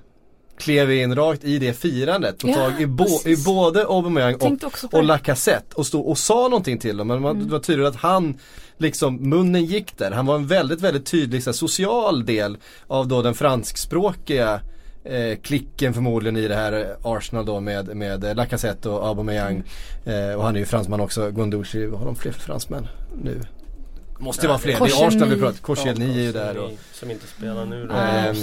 klev in rakt i det firandet. Tog ja, tag i, bo i både Aubameyang och, och Lacazette och stod och sa någonting till dem. Men man, mm. det var tydligt att han liksom, munnen gick där. Han var en väldigt, väldigt tydlig så social del av då den franskspråkiga eh, klicken förmodligen i det här Arsenal då med, med Lacazette och Aubameyang. Mm. Eh, och han är ju fransman också, Guendouzi, vad har de fler för fransmän nu? Måste vara fler, det är Arsenal vi pratar Korselny är ju där och, Som inte spelar nu då. Ähm,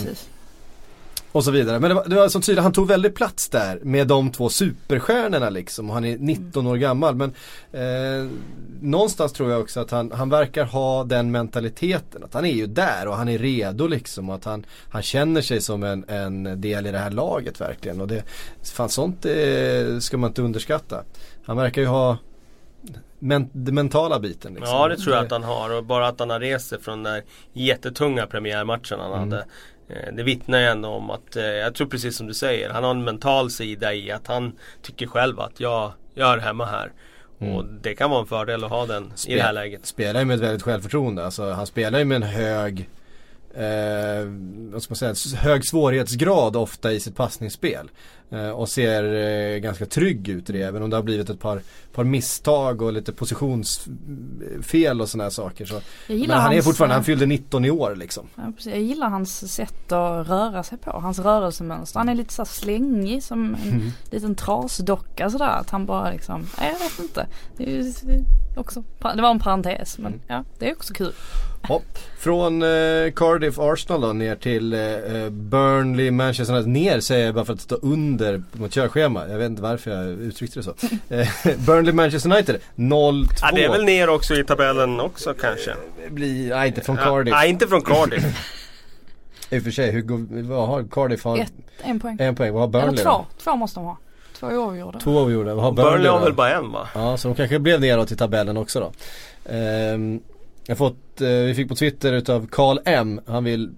och så vidare. Men det var, det var som tydligt, han tog väldigt plats där med de två superstjärnorna liksom. Han är 19 år gammal. Men eh, någonstans tror jag också att han, han verkar ha den mentaliteten. Att han är ju där och han är redo liksom. Och att han, han känner sig som en, en del i det här laget verkligen. Och det, fan sånt det ska man inte underskatta. Han verkar ju ha men, den mentala biten liksom. Ja det tror jag att han har och bara att han har rest sig från den där jättetunga premiärmatchen han mm. hade eh, det vittnar ju ändå om att, eh, jag tror precis som du säger, han har en mental sida i att han tycker själv att jag, jag är hemma här. Mm. Och det kan vara en fördel att ha den Spel, i det här läget. Spelar ju med ett väldigt självförtroende. Alltså, han spelar ju med en hög eh, vad ska man säga, hög svårighetsgrad ofta i sitt passningsspel. Eh, och ser eh, ganska trygg ut i det även om det har blivit ett par, par misstag och lite positionsfel och sådana här saker. Så. Men han är fortfarande, han fyllde 19 i år liksom. Ja, precis. Jag gillar hans sätt att röra sig på, hans rörelsemönster. Han är lite så slängig som en mm. liten trasdocka sådär. Att han bara liksom, nej jag vet inte. Det, är, också, det var en parentes men mm. ja, det är också kul. Ja, från eh, Cardiff Arsenal då ner till eh, eh Burnley Manchester United. Ner säger jag bara för att stå under på mitt körschema. Jag vet inte varför jag uttryckte det så. Eh, Burnley Manchester United 0-2. Ja, det är väl ner också i tabellen också kanske. Blir, nej inte från Cardiff. nej inte från Cardiff. I och för sig, hur går, vad har Cardiff? Har, Ett, en poäng. En poäng, vad har Burnley Eller två, två måste de ha. Två oavgjorda. Två oavgjorda. Vad har Burnley, Burnley har väl bara en va? Ja, så de kanske blev neråt i tabellen också då. Um, jag fått, eh, vi fick på Twitter utav Karl M. Han vill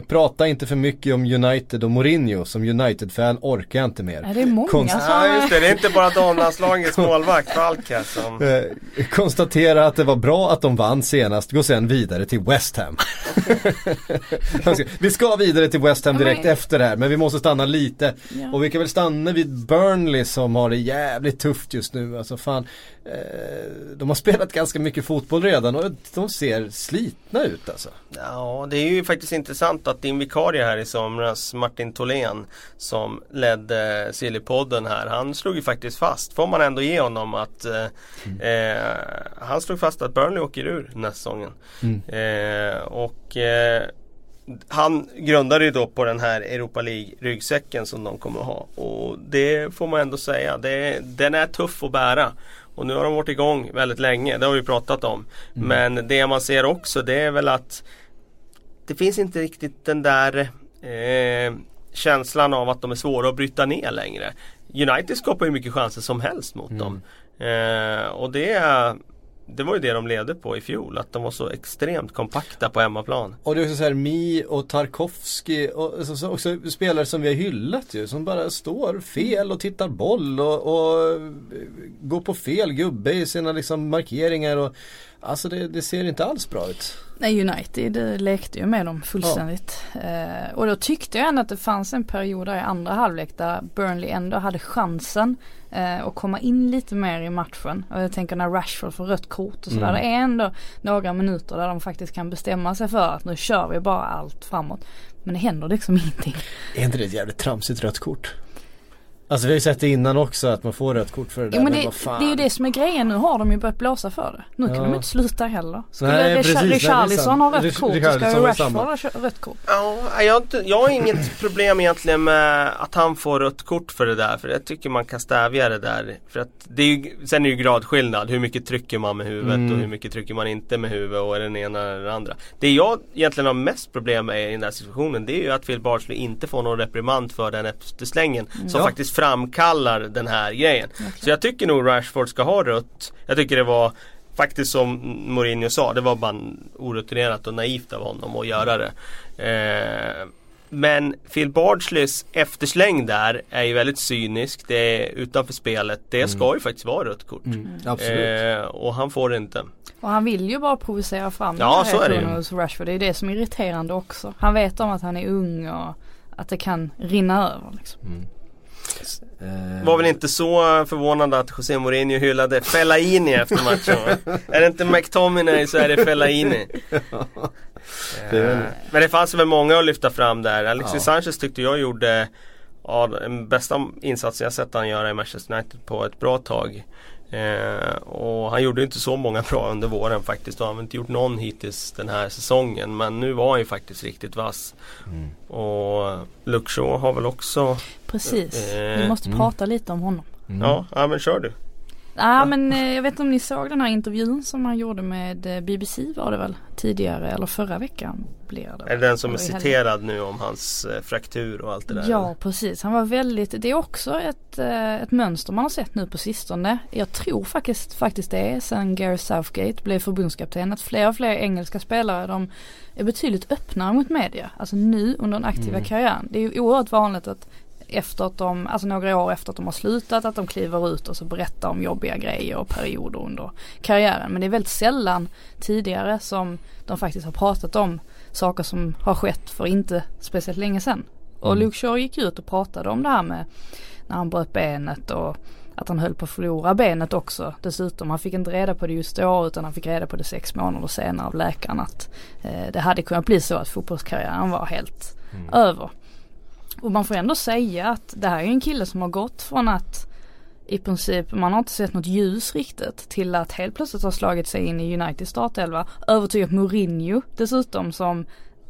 Prata inte för mycket om United och Mourinho. Som United-fan orkar jag inte mer. Är det många Konst som... Ja just det, det är inte bara damlandslagets målvakt Falka som... Eh, konstatera att det var bra att de vann senast. Gå sen vidare till West Ham. vi ska vidare till West Ham direkt efter det här. Men vi måste stanna lite. Ja. Och vi kan väl stanna vid Burnley som har det jävligt tufft just nu. Alltså fan. Eh, de har spelat ganska mycket fotboll redan och de ser slitna ut alltså. Ja, det är ju faktiskt intressant att din vikarie här i somras, Martin Tholén, som ledde Sillypodden här, han slog ju faktiskt fast, får man ändå ge honom, att eh, mm. eh, han slog fast att Burnley åker ur nästa säsongen. Mm. Eh, och eh, han grundade ju då på den här Europa League-ryggsäcken som de kommer att ha. Och det får man ändå säga, det, den är tuff att bära. Och nu har de varit igång väldigt länge, det har vi pratat om. Mm. Men det man ser också det är väl att det finns inte riktigt den där eh, känslan av att de är svåra att bryta ner längre. United skapar ju mycket chanser som helst mot mm. dem. Eh, och det det var ju det de ledde på i fjol, att de var så extremt kompakta på hemmaplan. Och det är också så här Mi och Tarkovski och alltså, också spelare som vi har hyllat ju, som bara står fel och tittar boll och, och går på fel gubbe i sina liksom markeringar och Alltså det, det, ser inte alls bra ut. Nej United lekte ju med dem fullständigt. Ja. Eh, och då tyckte jag ändå att det fanns en period där i andra halvlek där Burnley ändå hade chansen eh, att komma in lite mer i matchen. Och jag tänker när Rashford får rött kort och sådär. Mm. Det är ändå några minuter där de faktiskt kan bestämma sig för att nu kör vi bara allt framåt. Men det händer liksom ingenting. Är inte det ett jävligt tramsigt rött kort? Alltså vi har ju sett det innan också att man får rött kort för det där. Jo men, det, det är ju det som är grejen. Nu har de ju börjat blåsa för det. Nu kan ja. de inte sluta heller. Skulle nej, Richarlison ha rött kort så ska ju Rashford ha rött kort. Ja, jag, jag har inget problem egentligen med att han får rött kort för det där. För jag tycker man kan stävja det där. För att det är ju, sen är det ju gradskillnad. Hur mycket trycker man med huvudet mm. och hur mycket trycker man inte med huvudet och är den ena eller den andra. Det jag egentligen har mest problem med i den här situationen det är ju att Phil Bardsley inte får någon reprimand för den efterslängen. Mm. Som ja. faktiskt framkallar den här grejen. Okay. Så jag tycker nog Rashford ska ha rött. Jag tycker det var faktiskt som Mourinho sa, det var bara orutinerat och naivt av honom att göra det. Eh, men Phil Bardsleys eftersläng där är ju väldigt cynisk. Det är utanför spelet. Det mm. ska ju faktiskt vara rött kort. Mm, absolut. Eh, och han får det inte. Och han vill ju bara provocera fram ja, så är det ju. hos Rashford. Det är det som är irriterande också. Han vet om att han är ung och att det kan rinna över. Liksom. Mm. Eh. Var väl inte så förvånande att José Mourinho hyllade Fellaini efter matchen Är det inte McTominay så är det Fellaini det Men det fanns väl många att lyfta fram där. Alexis ja. Sanchez tyckte jag gjorde ja, den bästa insatsen jag sett han göra i Manchester United på ett bra tag. Eh, och han gjorde inte så många bra under våren faktiskt. Och han har inte gjort någon hittills den här säsongen. Men nu var han ju faktiskt riktigt vass. Mm. Och Shaw har väl också Precis, eh, vi måste mm. prata lite om honom. Mm. Ja, ja men kör du. Ja men eh, jag vet inte om ni såg den här intervjun som han gjorde med eh, BBC var det väl tidigare eller förra veckan blir det. Är det den som är citerad nu om hans eh, fraktur och allt det där? Ja precis, han var väldigt, det är också ett, ett mönster man har sett nu på sistone. Jag tror faktiskt, faktiskt det är sen Gary Southgate blev förbundskapten att fler och fler engelska spelare de är betydligt öppnare mot media. Alltså nu under den aktiva mm. karriären. Det är ju oerhört vanligt att efter att de, alltså några år efter att de har slutat, att de kliver ut och så berättar om jobbiga grejer och perioder under karriären. Men det är väldigt sällan tidigare som de faktiskt har pratat om saker som har skett för inte speciellt länge sedan. Och mm. Luke Shaw gick ut och pratade om det här med när han bröt benet och att han höll på att förlora benet också dessutom. Han fick inte reda på det just då utan han fick reda på det sex månader senare av läkaren att eh, det hade kunnat bli så att fotbollskarriären var helt mm. över. Och man får ändå säga att det här är en kille som har gått från att i princip, man har inte sett något ljus riktigt till att helt plötsligt ha slagit sig in i United startelva. Övertygat Mourinho dessutom som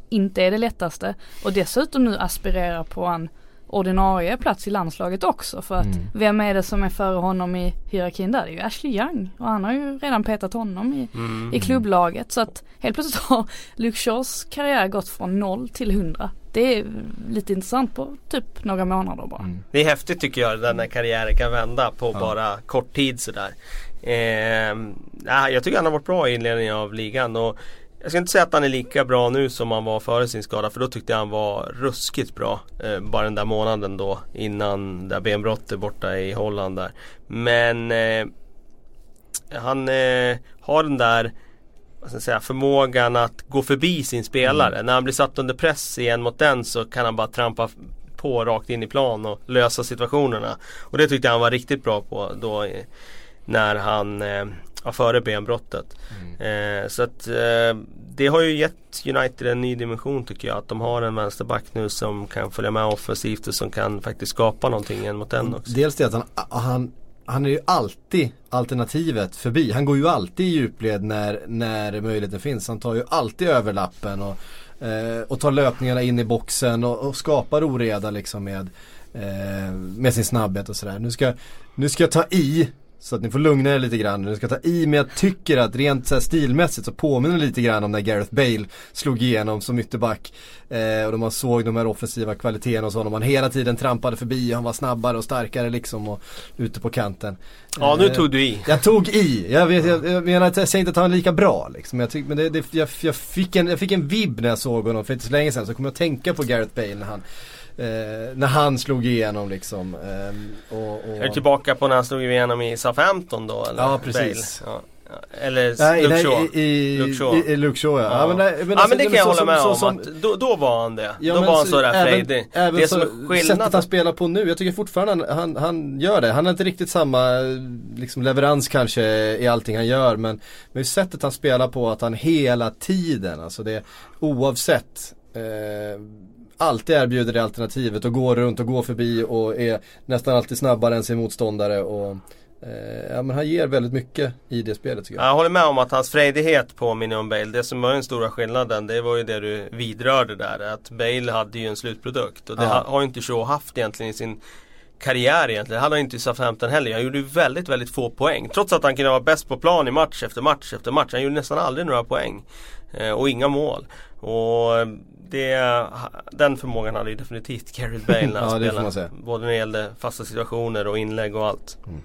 inte är det lättaste och dessutom nu aspirerar på en ordinarie plats i landslaget också för att mm. vem är det som är före honom i hierarkin där? Det är ju Ashley Young och han har ju redan petat honom i, mm. i klubblaget så att helt plötsligt har Luke Shaws karriär gått från noll till hundra det är lite intressant på typ några månader bara. Mm. Det är häftigt tycker jag den karriären kan vända på ja. bara kort tid sådär. Eh, jag tycker han har varit bra i inledningen av ligan. Och jag ska inte säga att han är lika bra nu som han var före sin skada för då tyckte jag han var ruskigt bra. Eh, bara den där månaden då innan det benbrottet borta i Holland där. Men eh, han eh, har den där vad ska jag säga, förmågan att gå förbi sin spelare. Mm. När han blir satt under press igen mot den så kan han bara trampa på rakt in i plan och lösa situationerna. Och det tyckte jag han var riktigt bra på då när han före benbrottet. Mm. Eh, så att eh, det har ju gett United en ny dimension tycker jag. Att de har en vänsterback nu som kan följa med offensivt och som kan faktiskt skapa någonting mot den också. Dels det att han, han han är ju alltid alternativet förbi. Han går ju alltid i djupled när, när möjligheten finns. Han tar ju alltid överlappen och, eh, och tar löpningarna in i boxen och, och skapar oreda liksom med, eh, med sin snabbhet och sådär. Nu ska, nu ska jag ta i så att ni får lugna er lite grann. Nu ska ta i men jag tycker att rent så stilmässigt så påminner det lite grann om när Gareth Bale slog igenom som ytterback. Eh, och då man såg de här offensiva kvaliteterna och så. Man hela tiden trampade förbi och han var snabbare och starkare liksom och ute på kanten. Ja nu tog du i. Jag tog i. Jag, vet, jag, jag menar att jag säger inte att han är lika bra liksom. Jag tyck, men det, det, jag, jag, fick en, jag fick en vibb när jag såg honom för inte så länge sedan. Så kom jag att tänka på Gareth Bale när han Eh, när han slog igenom liksom. Eh, och, och... Är du tillbaka på när han slog igenom i Southampton då? Eller? Ja precis. Ja. Eller nej, Luke Shaw. I, i, Luke Shaw. I, i Luke Shaw ja. Ja. ja men, nej, men, ja, alltså, men det kan jag hålla med så, om. Som, att då, då var han det. Ja, då var han sådär frejdig. Även det som är skillnad... sättet han spelar på nu. Jag tycker fortfarande han, han, han, gör det. Han har inte riktigt samma liksom, leverans kanske i allting han gör. Men, men sättet han spelar på att han hela tiden, alltså det oavsett eh, alltid erbjuder det alternativet och går runt och går förbi och är nästan alltid snabbare än sin motståndare. Och, eh, ja, men han ger väldigt mycket i det spelet tycker jag. Jag håller med om att hans frejdighet påminner om Bale. Det som var den stora skillnaden det var ju det du vidrörde där. Att Bale hade ju en slutprodukt och det ja. har ju inte Shaw haft egentligen i sin karriär egentligen. Det hade han inte i Southampton heller. Han gjorde väldigt, väldigt få poäng. Trots att han kunde vara bäst på plan i match efter match efter match. Han gjorde nästan aldrig några poäng. Eh, och inga mål. Och det, den förmågan hade ju definitivt Gareth Bale när han ja, spelade. Både när det gällde fasta situationer och inlägg och allt. Mm.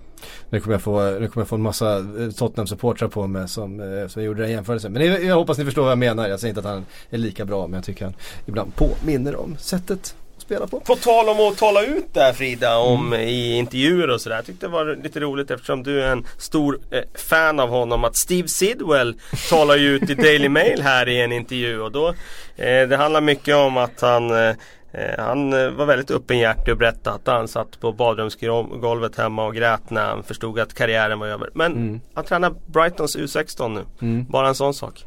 Nu kommer jag få, nu kommer jag få en massa eh, Tottenham-supportrar på mig som, eh, som gjorde den jämförelsen. Men jag, jag hoppas ni förstår vad jag menar. Jag säger inte att han är lika bra men jag tycker han ibland påminner om sättet spela på. På tal om att tala ut där Frida, om mm. i intervjuer och sådär. Jag tyckte det var lite roligt eftersom du är en stor eh, fan av honom att Steve Sidwell talar ju ut i Daily Mail här i en intervju och då eh, Det handlar mycket om att han eh, eh han eh, var väldigt öppenhjärtig och berättade att han satt på badrumsgolvet hemma och grät när han förstod att karriären var över. Men mm. han tränar Brightons U16 nu. Mm. Bara en sån sak.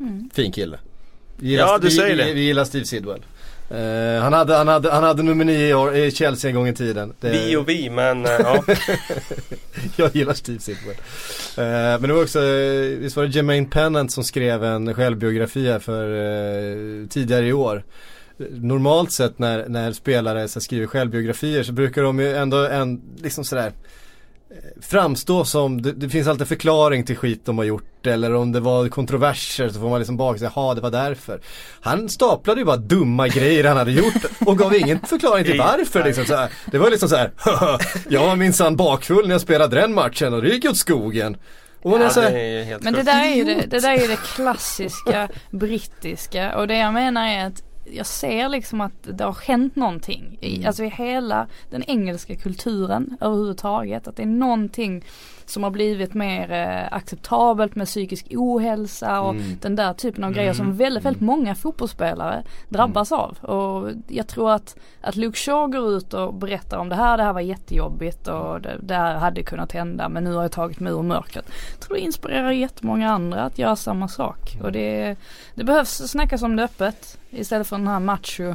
Mm. Fin kille. Gillar, ja du säger vi, det. Vi, vi gillar Steve Sidwell. Uh, han, hade, han, hade, han hade nummer nio i, år, i Chelsea en gång i tiden. Det... Vi och vi men uh, ja. jag gillar Steve Sidwell. Uh, men det var också, visst var det Jermaine Pennant som skrev en självbiografi här för tidigare i år. Normalt sett när, när spelare så skriver självbiografier så brukar de ju ändå en, liksom sådär framstå som, det, det, finns alltid förklaring till skit de har gjort eller om det var kontroverser så får man liksom bak sig, jaha det var därför. Han staplade ju bara dumma grejer han hade gjort och gav ingen förklaring till varför liksom. Så här, det var liksom så här, jag var minsann bakfull när jag spelade den matchen och det gick åt skogen. Ja, det här, men det där, är ju det, det där är ju det klassiska brittiska och det jag menar är att jag ser liksom att det har hänt någonting i, mm. alltså i hela den engelska kulturen överhuvudtaget. Att det är någonting som har blivit mer eh, acceptabelt med psykisk ohälsa och mm. den där typen av grejer som mm. väldigt, väldigt mm. många fotbollsspelare drabbas mm. av. Och jag tror att, att Luke Shaw går ut och berättar om det här, det här var jättejobbigt och det, det här hade kunnat hända men nu har jag tagit mig ur mörkret. Jag tror det inspirerar jättemånga andra att göra samma sak. Och det, det behövs snackas om det öppet istället för den här macho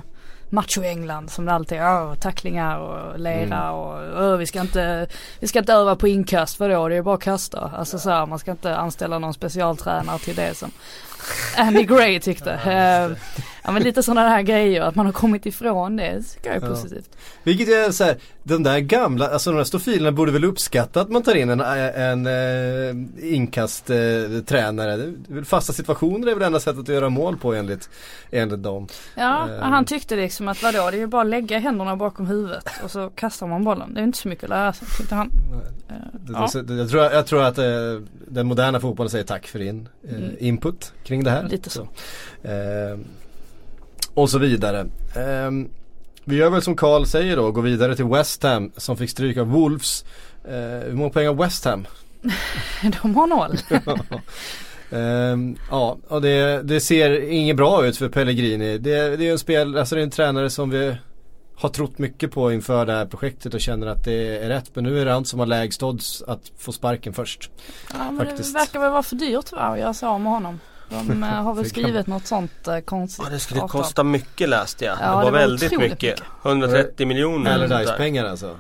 macho-England som det alltid är. Oh, tacklingar och lera mm. och oh, vi, ska inte, vi ska inte öva på inkast. Vadå det är bara att kasta. Alltså så här, man ska inte anställa någon specialtränare till det som Andy Gray tyckte. Ja men lite sådana här grejer, att man har kommit ifrån det, det tycker jag är positivt. Ja. Vilket är så här, de där gamla, alltså de där stofilerna borde väl uppskatta att man tar in en, en, en eh, inkasttränare. Eh, fasta situationer är väl enda sättet att göra mål på enligt, enligt dem. Ja, uh, han tyckte liksom att vadå, det är ju bara att lägga händerna bakom huvudet och så kastar man bollen. Det är inte så mycket att lära sig, tyckte han. Uh, ja. jag, tror, jag tror att uh, den moderna fotbollen säger tack för din mm. input kring det här. Lite så. så och så vidare. Um, vi gör väl som Karl säger då, går vidare till West Ham som fick stryk av Wolves. Uh, hur många poäng har West Ham? De har noll. um, ja, och det, det, ser inget bra ut för Pellegrini. Det, det är en spel, alltså det är en tränare som vi har trott mycket på inför det här projektet och känner att det är rätt. Men nu är det han som har lägst odds att få sparken först. Ja, men faktiskt. det verkar väl vara för dyrt va, att göra sig av med honom. De eh, har väl skrivit något sånt eh, konstigt. Ja, det skulle kosta mycket läste jag. Ja, det var, det var väldigt mycket. mycket. 130 miljoner. Allardyce-pengar alltså.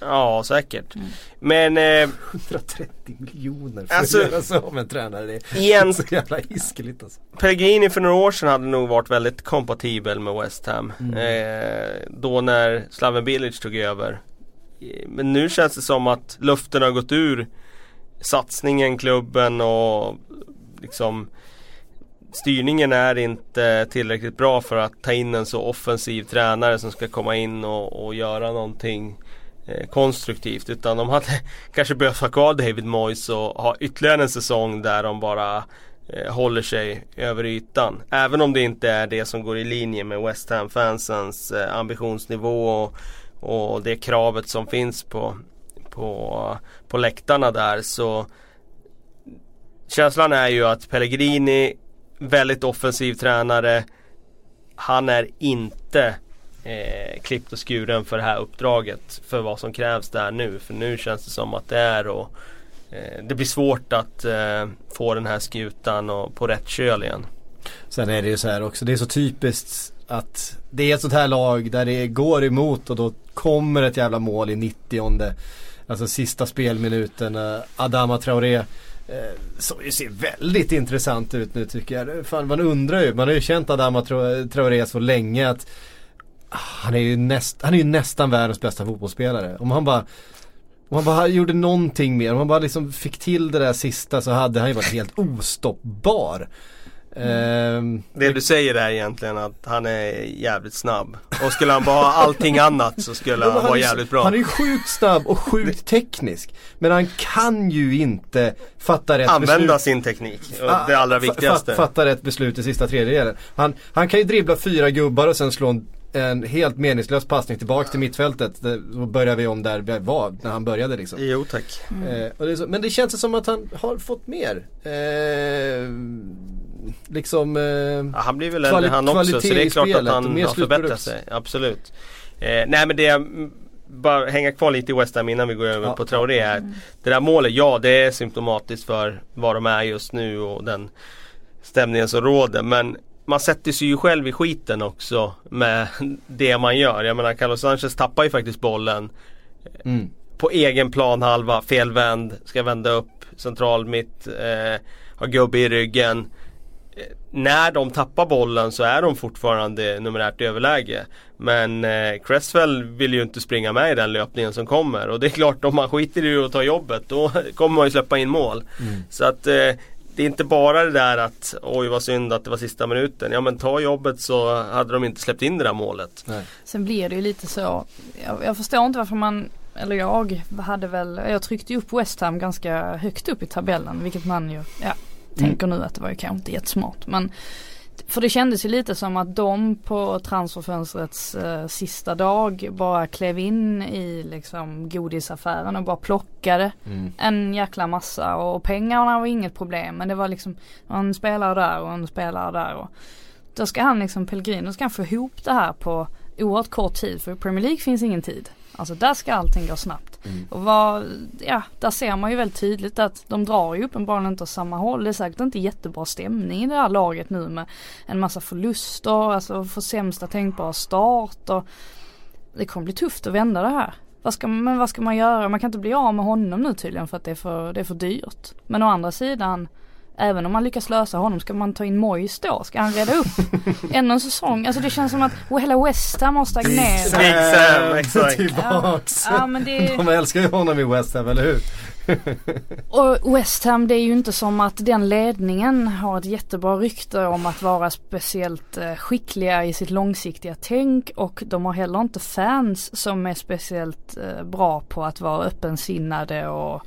Ja säkert. Mm. Men eh, 130 miljoner för alltså, att göra sig av med en tränare. Det är igen, så jävla hiskeligt alltså. Pellegrini för några år sedan hade nog varit väldigt kompatibel med West Ham. Mm. Eh, då när Slaven Bilic tog över. Men nu känns det som att luften har gått ur satsningen, klubben och liksom styrningen är inte tillräckligt bra för att ta in en så offensiv tränare som ska komma in och, och göra någonting eh, konstruktivt. Utan de hade kanske behövt ha kvar David Moyes och ha ytterligare en säsong där de bara eh, håller sig över ytan. Även om det inte är det som går i linje med West Ham-fansens eh, ambitionsnivå och, och det kravet som finns på, på, på läktarna där så Känslan är ju att Pellegrini väldigt offensiv tränare. Han är inte eh, klippt och skuren för det här uppdraget. För vad som krävs där nu. För nu känns det som att det är och eh, Det blir svårt att eh, få den här skutan och på rätt köl igen. Sen är det ju så här också, det är så typiskt att det är ett sånt här lag där det går emot och då kommer ett jävla mål i 90 Alltså sista spelminuten. Adama Traoré Eh, som ju ser väldigt intressant ut nu tycker jag. Fan, man undrar ju, man har ju känt Adama Traoré så länge att ah, han är ju, näst, han är ju nästan världens bästa fotbollsspelare. Om han bara om han bara gjorde någonting mer, om han bara liksom fick till det där sista så hade han ju varit helt ostoppbar. Mm. Det du säger är egentligen att han är jävligt snabb. Och skulle han bara ha allting annat så skulle han, han vara jävligt bra. Han är sjukt snabb och sjukt teknisk. Men han kan ju inte fatta rätt Använda beslut. sin teknik. Ah, det allra viktigaste. Fatta rätt beslut i sista tredjedelen. Han, han kan ju dribbla fyra gubbar och sen slå en en helt meningslös passning tillbaka till mittfältet. Då börjar vi om där vi var när han började liksom. Jo tack. Mm. Eh, det så, men det känns som att han har fått mer. Eh, liksom eh, ja, Han blir väl äldre han också så det är klart att han har förbättrat sig. Absolut. Eh, nej men det bara hänga kvar lite i West Ham innan vi går över ja. på Traoré här. Mm. Det där målet, ja det är symptomatiskt för vad de är just nu och den stämningen som råder. Men man sätter sig ju själv i skiten också med det man gör. Jag menar Carlos Sanchez tappar ju faktiskt bollen mm. på egen planhalva, felvänd, ska vända upp central mitt, eh, har gubbe i ryggen. När de tappar bollen så är de fortfarande numerärt överläge. Men eh, Cresswell vill ju inte springa med i den löpningen som kommer. Och det är klart om man skiter i att ta jobbet då kommer man ju släppa in mål. Mm. Så att eh, det är inte bara det där att oj vad synd att det var sista minuten. Ja men ta jobbet så hade de inte släppt in det där målet. Nej. Sen blir det ju lite så. Jag, jag, förstår inte varför man, eller jag hade väl, jag tryckte upp West Ham ganska högt upp i tabellen vilket man ju, ja, tänker mm. nu att det var ju kanske inte jättesmart. Men för det kändes ju lite som att de på transferfönstrets eh, sista dag bara klev in i liksom godisaffären och bara plockade mm. en jäkla massa och pengarna var inget problem men det var liksom en spelare där och en spelare där och då ska han liksom Pellegrino ska han få ihop det här på oerhört kort tid för i Premier League finns ingen tid. Alltså där ska allting gå snabbt. Mm. Och vad, ja, där ser man ju väldigt tydligt att de drar ju uppenbarligen inte åt samma håll. Det är säkert inte jättebra stämning i det här laget nu med en massa förluster, alltså för sämsta tänkbara start och det kommer bli tufft att vända det här. Vad ska, men vad ska man göra? Man kan inte bli av med honom nu tydligen för att det är för, det är för dyrt. Men å andra sidan Även om man lyckas lösa honom, ska man ta in Moyes då? Ska han reda upp ännu en säsong? Alltså det känns som att hela West Ham har stagnerat. Big Sam, exakt. Tillbaks. Ja, men det... De älskar ju honom i West Ham, eller hur? och West Ham det är ju inte som att den ledningen har ett jättebra rykte om att vara speciellt eh, skickliga i sitt långsiktiga tänk och de har heller inte fans som är speciellt eh, bra på att vara öppensinnade och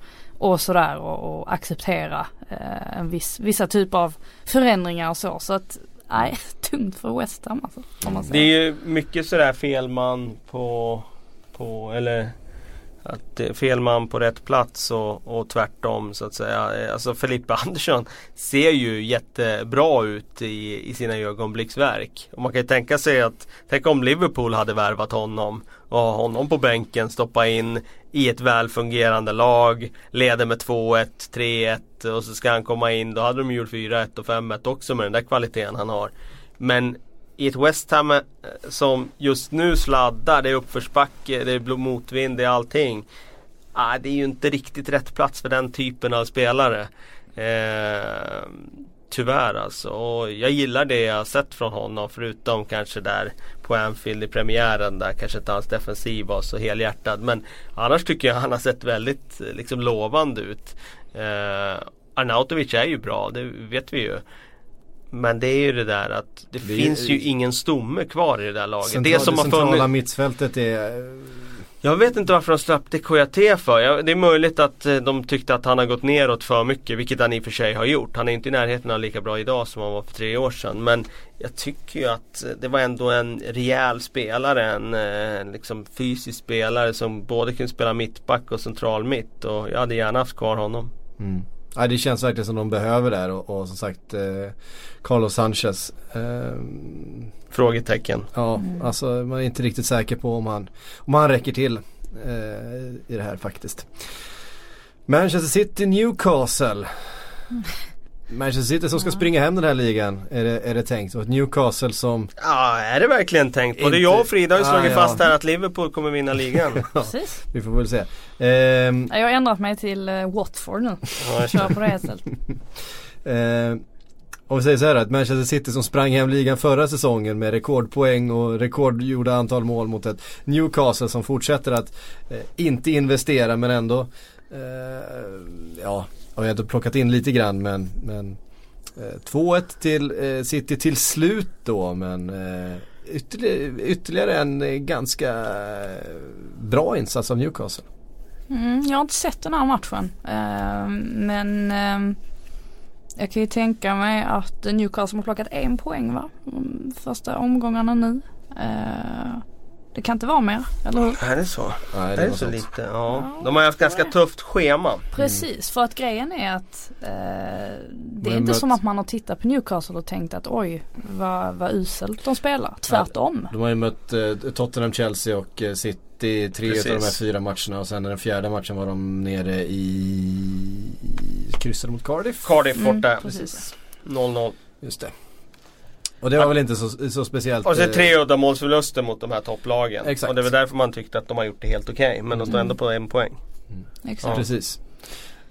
och sådär och, och acceptera eh, en viss, vissa typer av förändringar och så. Så att nej, tungt för West Ham alltså. Det är ju mycket sådär fel man på, på eller att det är fel man på rätt plats och, och tvärtom så att säga. Eh, alltså Felipe Andersson ser ju jättebra ut i, i sina ögonblicksverk. Och man kan ju tänka sig att, tänk om Liverpool hade värvat honom och ha honom på bänken, stoppa in i ett välfungerande lag, leder med 2-1, 3-1 och så ska han komma in. Då hade de gjort 4-1 och 5-1 också med den där kvaliteten han har. Men i ett West Ham eh, som just nu sladdar, det är uppförsbacke, det är motvind, det är allting. Ah, det är ju inte riktigt rätt plats för den typen av spelare. Eh, tyvärr alltså. Och jag gillar det jag har sett från honom förutom kanske där på Anfield i premiären där kanske inte hans defensiv var så helhjärtad. Men annars tycker jag han har sett väldigt eh, liksom lovande ut. Eh, Arnautovic är ju bra, det vet vi ju. Men det är ju det där att det, det finns är, ju ingen stomme kvar i det där laget. Central, det som det centrala mittfältet är jag vet inte varför de släppte KJT för. det är möjligt att eh, de tyckte att han har gått neråt för mycket, vilket han i och för sig har gjort. Han är inte i närheten av lika bra idag som han var för tre år sedan. Men jag tycker ju att det var ändå en rejäl spelare, en eh, liksom fysisk spelare som både kunde spela mittback och central mitt. Och jag hade gärna haft kvar honom. Mm. Ja, det känns verkligen som de behöver där och, och som sagt eh, Carlos Sanchez. Eh, Frågetecken. Ja, mm. alltså man är inte riktigt säker på om han, om han räcker till eh, i det här faktiskt. Manchester City Newcastle. Manchester City som ska springa hem den här ligan är det, är det tänkt. Och ett Newcastle som... Ja, är det verkligen tänkt? Både Inte- jag och Frida har ju Ah, slagit ja. fast här att Liverpool kommer vinna ligan. Precis. Vi får väl se. Ehm, Jag har ändrat mig till uh, Watford nu. Ja, Kör på det istället. Eh, om vi säger så här att Manchester City som sprang hem ligan förra säsongen med rekordpoäng och rekordgjorda antal mål mot ett Newcastle som fortsätter att eh, inte investera men ändå eh, ja, har jag ändå plockat in lite grann men, men eh, 2-1 till eh, City till slut då men eh, ytterligare, ytterligare en eh, ganska eh, bra insats av Newcastle. Mm, jag har inte sett den här matchen. Eh, men eh, jag kan ju tänka mig att Newcastle har plockat en poäng va? Mm, första omgångarna nu. Eh, det kan inte vara mer, eller hur? Är det så? Nej, Är det var så sånt. lite? Ja. De har haft ganska tufft schema. Precis, för att grejen är att eh, det är inte mött- som att man har tittat på Newcastle och tänkt att oj vad, vad uselt de spelar. Tvärtom. De har ju mött eh, Tottenham, Chelsea och eh, City tre Precis. av de här fyra matcherna och sen den fjärde matchen var de nere i kryssade mot Cardiff. Cardiff Mm, borta. precis. 0-0. Just det. Och det var väl inte så, så speciellt. Och så eh, tre uddamålsförluster mot de här topplagen. Exakt. Och det är väl därför man tyckte att de har gjort det helt okej. Men de står Mm. ändå på en poäng. Exakt. Precis.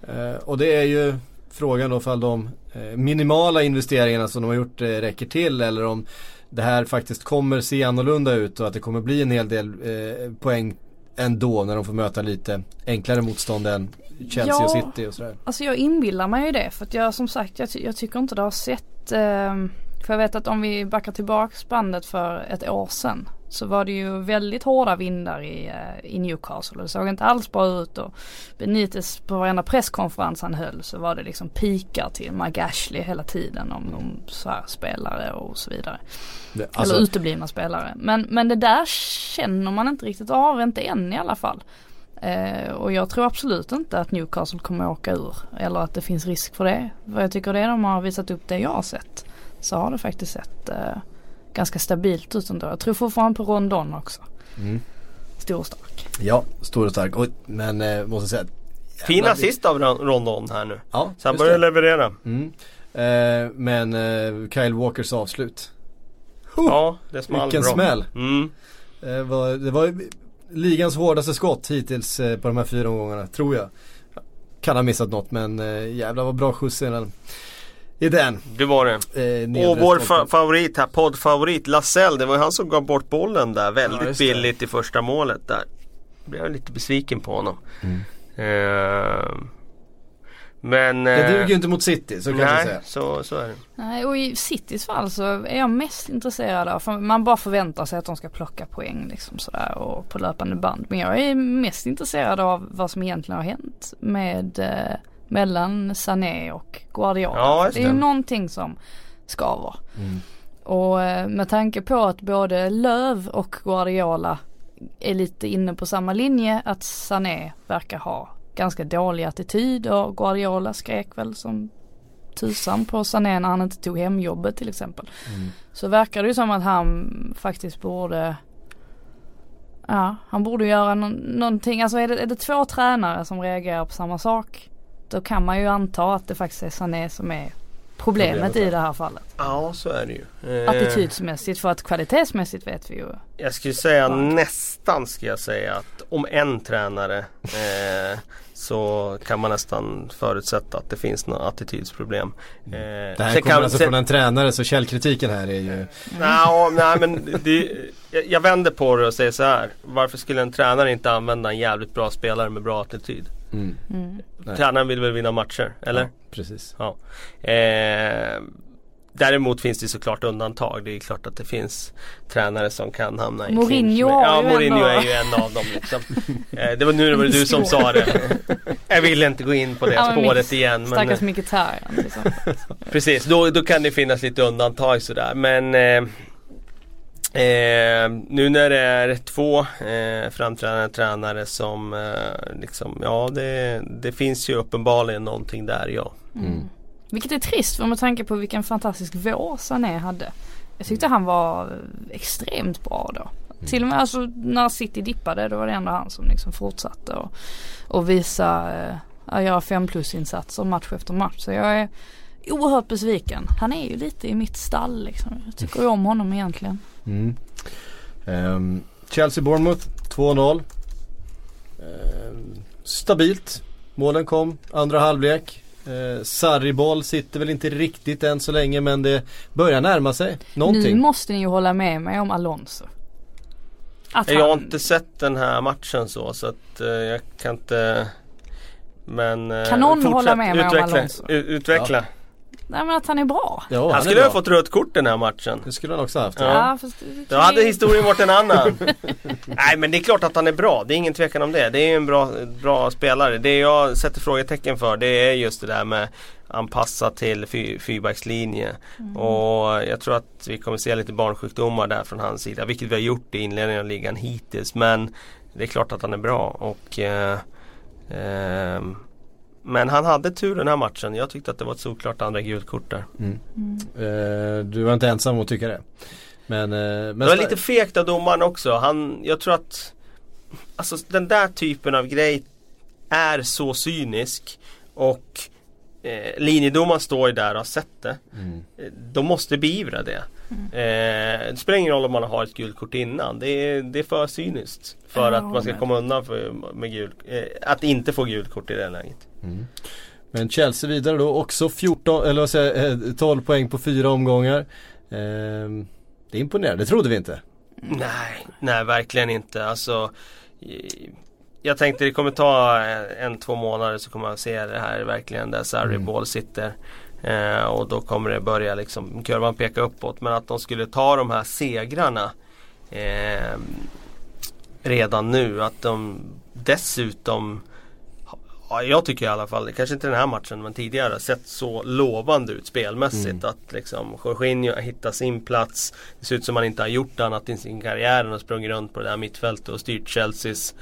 Eh, och det är ju frågan då ifall de eh, minimala investeringarna som de har gjort eh, räcker till eller om det här faktiskt kommer se annorlunda ut och att det kommer bli en hel del eh, poäng ändå när de får möta lite enklare motstånd än Chelsea och Ja. City och sådär. Alltså jag inbillar mig ju det för att jag som sagt jag, ty- jag tycker inte det har sett ehm, För jag vet att om vi backar tillbaks bandet för ett år sedan så var det ju väldigt hårda vindar i, eh, i Newcastle och det såg inte alls bra ut och Benitez på varenda presskonferens han höll så var det liksom pikar till Mike Ashley hela tiden om, om så här spelare och så vidare. Det, alltså, Eller uteblivna spelare. Men, men det där känner man inte riktigt av, inte än i alla fall. Eh, och jag tror absolut inte att Newcastle kommer att åka ur. Eller att det finns risk för det. För jag tycker det de har visat upp det jag har sett. Så har det faktiskt sett eh, ganska stabilt ut ändå. Jag tror fortfarande på Rondon också. mm. Stor och stark. Ja, stor och stark. Och, men eh, måste säga Fin assist av Ron- Rondon här nu. Ja, Så han börjar det. leverera. Mm. Eh, men eh, Kyle Walkers avslut. Ja, det small Vilken bra. smäll. Mm. Eh, var, det var ju ligans hårdaste skott hittills eh, på de här fyra omgångarna, tror jag. Kan ha missat något men eh, jävlar vad bra skjuts i den. I den. Det var det. Eh, Och vår fa- favorit här, poddfavorit Lasell, det var han som gav bort bollen där Ja, väldigt det. billigt i första målet där. Blev jag lite besviken på honom. Mm. Eh, men... Det eh, duger ju inte mot City, så kan Nej, säga. så, så är det. Nej, och i Citys fall så är jag mest intresserad av, för man bara förväntar sig att de ska plocka poäng liksom sådär och på löpande band. Men jag är mest intresserad av vad som egentligen har hänt med eh, mellan Sané och Guardiola. Ja, just det är ju det. någonting som skaver. Mm. Och eh, med tanke på att både Löv och Guardiola är lite inne på samma linje att Sané verkar ha ganska dålig attityd och Guardiola skrek väl som tusan på Sané när han inte tog hem jobbet till exempel. Mm. Så verkar det ju som att han faktiskt borde Ja, han borde göra nå- någonting. Alltså är det, är det två tränare som reagerar på samma sak då kan man ju anta att det faktiskt är Sané som är problemet, Problemet, i det här fallet. Ja, så är det ju. Eh, Attitydsmässigt för att kvalitetsmässigt vet vi ju. Jag skulle säga Ja. nästan ska jag säga att om en tränare eh, så kan man nästan förutsätta att det finns något attitydsproblem. Eh, Det här kommer kan- alltså sen- från en tränare så källkritiken här är ju nej men det, jag- jag vänder på det och säger så här. Varför skulle en tränare inte använda en jävligt bra spelare med bra attityd? Mm. Mm. Tränaren vill väl vinna matcher, eller? Ja, precis. Ja. Eh, däremot finns det såklart undantag. Det är klart att det finns tränare som kan hamna i Mourinho med- Ja, Mourinho är ju en av dem liksom. eh, Det var nu det var du som sa det. Jag vill inte gå in på det Ja, spåret mitt igen. Men, Stackars Mkhitaryan liksom. precis, då, då kan det finnas lite undantag sådär. Men eh, Eh, nu när det är två eh, framträdande tränare som eh, liksom, ja det, det finns ju uppenbarligen någonting där ja. Mm. Vilket är trist för med tanke på vilken fantastisk vår Sané hade. Jag tyckte han var extremt bra då. Till och med alltså när City dippade då var det ändå han som liksom fortsatte och, och visa, eh, göra fem plus insatser match efter match. Så jag är oerhört besviken. Han är ju lite i mitt stall liksom. Jag tycker ju om honom egentligen. Mm. Um, Chelsea-Bournemouth 2-0. Um, stabilt. Målen kom andra halvlek. Eh, Sarriboll sitter väl inte riktigt än så länge men det börjar närma sig någonting. Nu måste ni ju hålla med mig om Alonso. Att jag har inte sett den här matchen så så att eh, jag kan inte Men eh, Kan någon hålla med mig utveckla, om Alonso? Utveckla. Ja. Nej men att han är bra. Jo, han, han skulle ha fått rött kort den här matchen. Det skulle han också haft. Ja. ja fast Då hade historien varit en annan. Nej men det är klart att han är bra. Det är ingen tvekan om det. Det är en bra, bra spelare. Det jag sätter frågetecken för det är just det där med anpassa till fy, fyrbackslinje. Mm. Och jag tror att vi kommer se lite barnsjukdomar där från hans sida. Vilket vi har gjort i inledningen av ligan hittills. Men det är klart att han är bra. Och eh, eh, men han hade tur den här matchen. Jag tyckte att det var ett såklart andra gulkort där. Mm. Mm. Uh, du var inte ensam om att tycka det. Men, uh, men det var lite fegt av domaren också. Han, jag tror att Alltså den där typen av grej är så cynisk. Och eh, linjedomaren står ju där och har sett det. Mm. De måste beivra det. Mm. Eh, det spelar ingen roll om man har ett gult kort innan. Det är, det är för cyniskt. För att man ska komma undan för, med gul, eh, att inte få gult kort i det läget. Mm. Men Chelsea vidare då också 14, eller vad säger 12 eh, poäng på fyra omgångar. Eh, det är imponerande, det trodde vi inte. Nej, nej verkligen inte. Alltså, jag tänkte det kommer ta en, två månader så kommer man se det här verkligen där Sarri mm. Ball sitter. Eh, och då kommer det börja liksom kurvan peka uppåt. Men att de skulle ta de här segrarna eh, redan nu. Att de dessutom Ja, jag tycker i alla fall, kanske inte den här matchen men tidigare, sett så lovande ut spelmässigt. Mm. Att liksom Jorginho hittar sin plats. Det ser ut som han inte har gjort annat i sin karriär än att sprungit runt på det där mittfältet och styrt Chelseas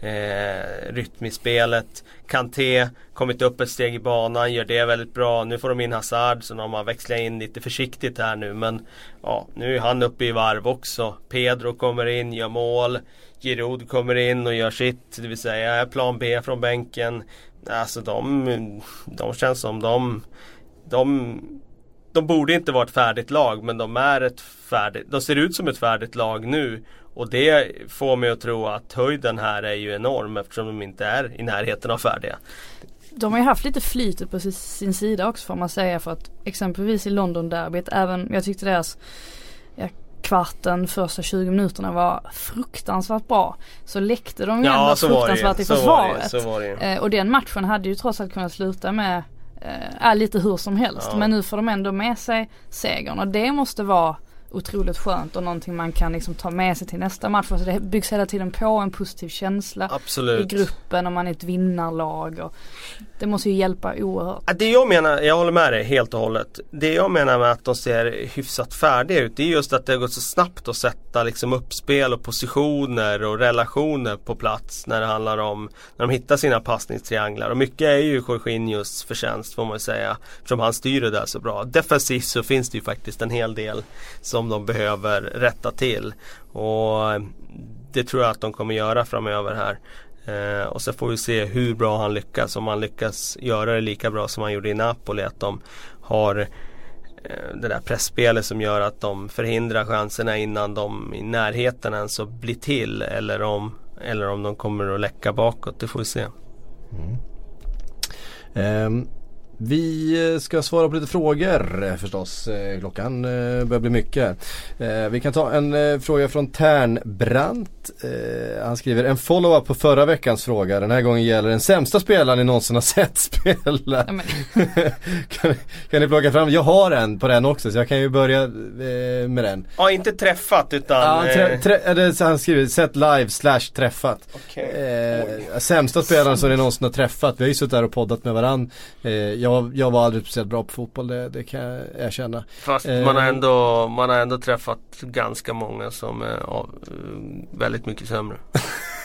eh, rytm i spelet. Kanté kommit upp ett steg i banan, gör det väldigt bra. Nu får de in Hazard så de har växlat in lite försiktigt här nu men ja, nu är han uppe i varv också. Pedro kommer in, gör mål. Giroud kommer in och gör sitt, det vill säga plan B från bänken. Alltså de, de känns som de, de de borde inte vara ett färdigt lag men de är ett färdigt, de ser ut som ett färdigt lag nu. Och det får mig att tro att höjden här är ju enorm eftersom de inte är i närheten av färdiga. De har ju haft lite flytet på sin sida också får man säga för att exempelvis i London-derbyt även, jag tyckte deras kvarten, första 20 minuterna var fruktansvärt bra. Så läckte de ju ja, ändå fruktansvärt i försvaret. Var det, var det. Eh, och den matchen hade ju trots allt kunnat sluta med eh, lite hur som helst. Ja. Men nu får de ändå med sig segern och det måste vara otroligt skönt och någonting man kan liksom ta med sig till nästa match. Alltså det byggs hela tiden på en positiv känsla Absolut. i gruppen och man är ett vinnarlag. Och det måste ju hjälpa oerhört. Det jag menar, jag håller med dig helt och hållet. Det jag menar med att de ser hyfsat färdiga ut det är just att det har gått så snabbt att sätta liksom uppspel och positioner och relationer på plats när det handlar om när de hittar sina passningstrianglar. Och mycket är ju Jorginhos förtjänst får man ju säga. Eftersom han styr det där så bra. Defensivt så finns det ju faktiskt en hel del som som de behöver rätta till. Och det tror jag att de kommer göra framöver här. Eh, och så får vi se hur bra han lyckas. Om han lyckas göra det lika bra som han gjorde i Napoli. Att de har eh, det där pressspelet som gör att de förhindrar chanserna innan de i närheten ens blir till. Eller om, eller om de kommer att läcka bakåt. Det får vi se. Mm. Um, vi eh, ska svara på lite frågor eh, förstås. Eh, klockan börjar bli mycket. Vi kan ta en fråga från Ternbrant. Han skriver en follow-up på förra veckans fråga. Den här gången gäller den sämsta spelaren ni någonsin har sett spela. kan, kan ni plocka fram? Jag har en på den också så jag kan ju börja med den. Ja, inte träffat utan... Ja, trä, trä, eller, han skriver sett live slash träffat. Okay. Sämsta spelaren som ni någonsin har träffat. Vi har ju suttit där och poddat med varandra. Eh, jag, jag var aldrig speciellt bra på fotboll, det, det kan jag erkänna. Fast eh, man, har ändå, man har ändå träffat ganska många som är av, väldigt mycket sämre.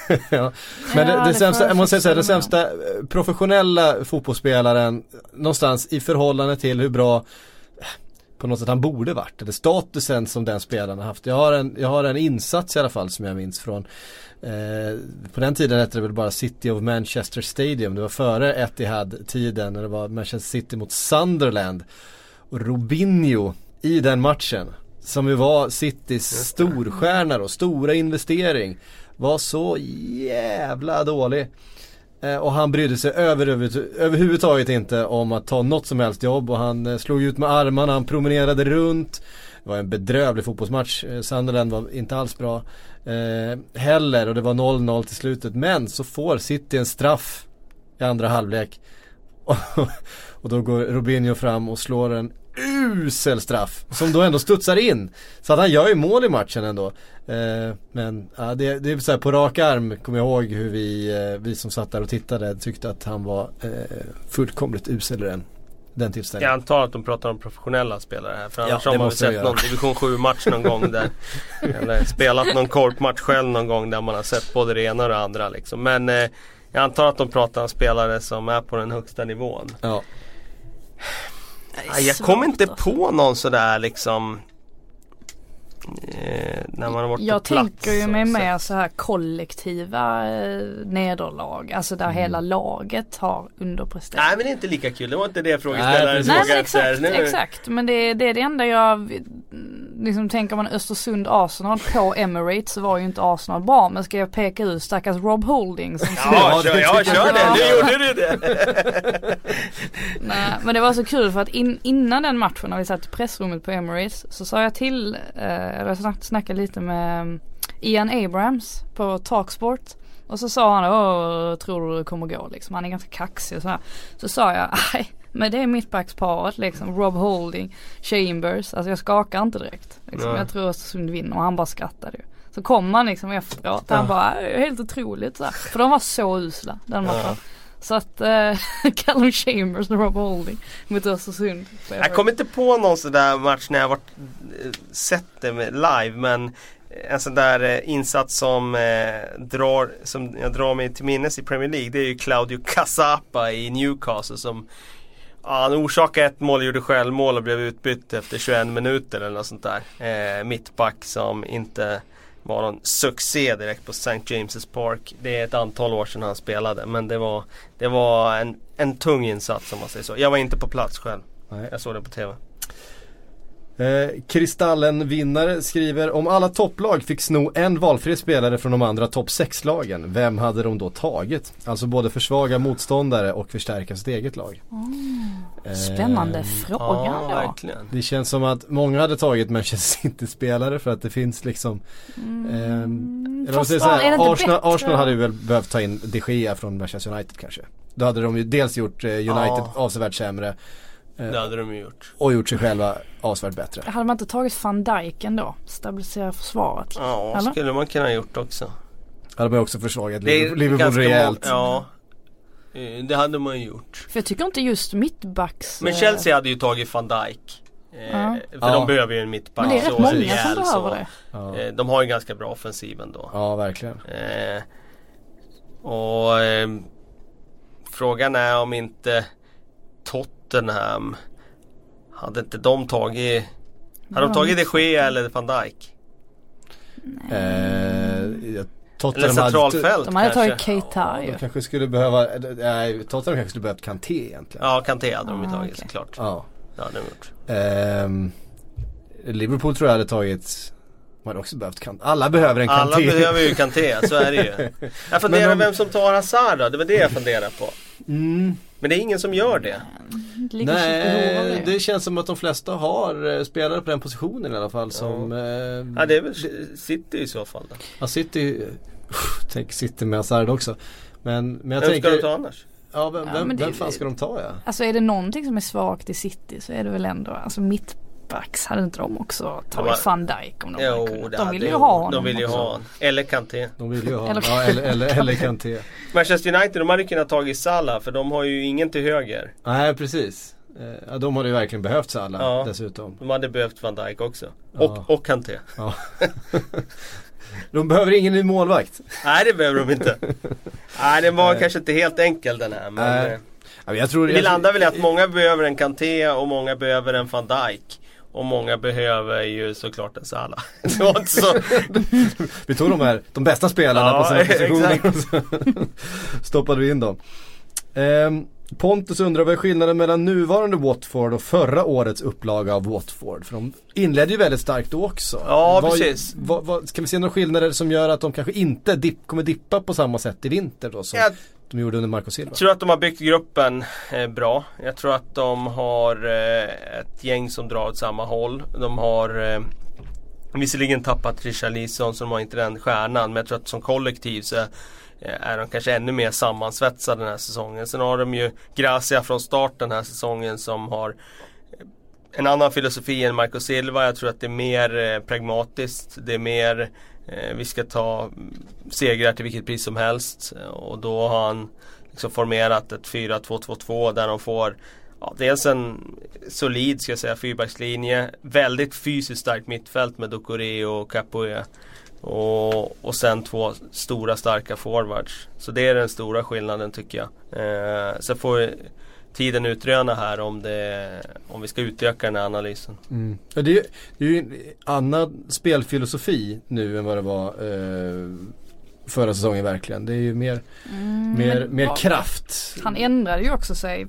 ja. Men det, det, sämsta, jag måste säga den sämsta eh, professionella fotbollsspelaren någonstans i förhållande till hur bra på något sätt han borde varit. Eller statusen som den spelaren har haft. Jag har en, jag har en insats i alla fall som jag minns från eh, på den tiden hette det väl bara City of Manchester Stadium. Det var före Etihad-tiden när det var Manchester City mot Sunderland. Och Robinho i den matchen som ju var Citys storstjärna då, stora investering. Var så jävla dålig. Eh, och han brydde sig över, över, överhuvudtaget inte om att ta något som helst jobb och han eh, slog ut med armarna, han promenerade runt. Det var en bedrövlig fotbollsmatch. Eh, Sunderland var inte alls bra eh, heller och det var 0-0 till slutet. Men så får City en straff i andra halvlek. och då går Robinho fram och slår en usel straff som då ändå studsar in. Så att han gör ju mål i matchen ändå. Eh, men ja, det, det är så här, på rak arm kommer jag ihåg hur vi, eh, vi som satt där och tittade tyckte att han var eh, fullkomligt usel i den, den tillställningen. Jag antar att de pratar om professionella spelare här. För annars ja, har man sett någon division 7 match någon gång där. eller spelat någon korpmatch själv någon gång där man har sett både det ena och det andra liksom. Men eh, jag antar att de pratar om spelare som är på den högsta nivån. Ja. Jag kommer inte på någon sådär liksom Eh, när man har varit Jag på plats tänker ju mig mer så här kollektiva eh, nederlag. Alltså där mm. hela laget har underpresterat. Nej men det är inte lika kul. Det var inte det frågeställaren Nej, Nej exakt, nu. exakt. Men det, det är det enda jag liksom tänker man Östersund-Arsenal på Emirates så var ju inte Arsenal bra. Men ska jag peka ut stackars Rob Holding som Ja, kör, ja kör det. Nu gjorde du det. Nej men det var så kul för att in, innan den matchen när vi satt i pressrummet på Emirates så sa jag till eh, jag snackade lite med mm, Ian Abrams på Talksport. Och så sa han, åh tror du det kommer gå liksom. Han är ganska kaxig och sådär. Så sa jag, nej men det är mittbacksparet liksom. Rob Holding, Chambers. Alltså jag skakar inte direkt. Liksom. Jag tror Östersund vinner och han bara skrattade ju. Så kom han liksom efteråt. Han bara, helt otroligt så För de var så usla den matchen. Så att eh, Callum Chambers och Rob Holding mot Östersund. Jag kommer inte på någon sån där match när jag varit, eh, sett det live men en sån där eh, insats som, eh, drar, som jag drar mig till minnes i Premier League det är ju Claudio Casapa i Newcastle som Ja, han orsakade ett mål, gjorde självmål och blev utbytt efter 21 minuter eller något sånt där. Eh, mittback som inte var någon succé direkt på St. James' Park. Det är ett antal år sedan han spelade men det var, det var en, en tung insats om man säger så. Jag var inte på plats själv. Nej. Jag såg det på TV. Eh, Kristallen-vinnare skriver om alla topplag fick sno en valfri spelare från de andra topp 6-lagen, vem hade de då tagit? Alltså både försvaga motståndare och förstärka sitt eget lag. Oh, spännande eh, fråga ja, då. Verkligen. Det känns som att många hade tagit Manchester City-spelare för att det finns liksom mm, eh, så här, Arsenal, Arsenal hade väl behövt ta in de Gea från Manchester United kanske. Då hade de ju dels gjort eh, United ja. avsevärt sämre Eh, det hade de gjort. Och gjort sig själva avsevärt bättre. Hade man inte tagit van Dijk ändå? Stabilisera försvaret? Ja, Eller? skulle man kunna ha gjort också. Hade man också försvagat Liverpool rejält. Ja. Eh, det hade man ju gjort. För jag tycker inte just mittbacks Men Chelsea hade ju tagit van Dijk. Eh, ja. För ja. de behöver ju en mittback. Men det är rätt många rejäl, som behöver det. Ja. Eh, de har ju ganska bra offensiv ändå. Ja, verkligen. Eh, och eh, Frågan är om inte Tot Tottenham. Hade inte de tagit Hade de tagit de Gea eller van Dijk? Eh, Tottenham eller centralfält hade, De hade tagit Keita ja, De kanske skulle behöva, nej Tottenham kanske skulle behövt Kanté egentligen. Ja Kanté hade de ju ah, tagit okay. såklart. Ja. Det hade de gjort. Eh, Liverpool tror jag hade tagit man hade också behövt Kanté. Alla behöver en Kanté. Alla behöver ju Kanté, så är det ju. Jag funderar de... vem som tar Hazard då, det var det jag funderade på. Mm. Men det är ingen som gör det. det Nej, det känns som att de flesta har eh, spelare på den positionen i alla fall som... Ja, eh, ja det är väl City i så fall då. Ja, City... Tänk City med Hazard också. Men, men jag vem tänker... ska de ta annars? Ja, vem, vem, ja, vem fan ska de ta ja? Alltså är det någonting som är svagt i City så är det väl ändå, alltså mitt mittbacks hade inte de också tagit van Dijk om de jo, hade kunnat? De vill ju ha honom De vill ju ha honom. Eller Kanté. De vill ju ha honom. ja, eller, eller, eller Kanté. Manchester United de hade kunnat tagit Salah för de har ju ingen till höger. Nej precis. Eh, ja, de hade ju verkligen behövt Salah ja, dessutom. De hade behövt van Dijk också. Och, ja. och Kanté. Ja. de behöver ingen ny målvakt. Nej det behöver de inte. Nej den var Nej. kanske inte helt enkel den här. Men, Nej. Ja, jag tror, vi landar väl i att många behöver en Kanté och många behöver en van Dijk. Och många behöver ju såklart en Salah. så... vi tog de här, de bästa spelarna ja, på sina positioner. stoppade vi in dem. Um, Pontus undrar vad är skillnaden mellan nuvarande Watford och förra årets upplaga av Watford? För de inledde ju väldigt starkt då också. Ja, vad, precis. Vad, vad, ska vi se några skillnader som gör att de kanske inte dipp, kommer dippa på samma sätt i vinter då? Som jag de gjorde under Marco Silva? Jag tror att de har byggt gruppen eh, bra. Jag tror att de har eh, ett gäng som drar åt samma håll. De har eh, visserligen tappat Richarlison så de har inte den stjärnan men jag tror att som kollektiv så eh, är de kanske ännu mer sammansvetsade den här säsongen. Sen har de ju Gracia från start den här säsongen som har eh, en annan filosofi än Marco Silva. Jag tror att det är mer eh, pragmatiskt. Det är mer eh, Eh, vi ska ta segrar till vilket pris som helst. Eh, och då har han liksom formerat ett 4-2-2-2 där de får ja, dels en solid ska jag säga fyrbackslinje. Väldigt fysiskt starkt mittfält med Dokore och Capoe. Och, och sen två stora starka forwards. Så det är den stora skillnaden tycker jag. Eh, sen får tiden utröna här om, det, om vi ska utöka den här analysen. Mm. Ja, det, är, det är ju en annan spelfilosofi nu än vad det var eh, förra säsongen verkligen. Det är ju mer, mm, mer, mer ja, kraft. Han ändrade ju också sig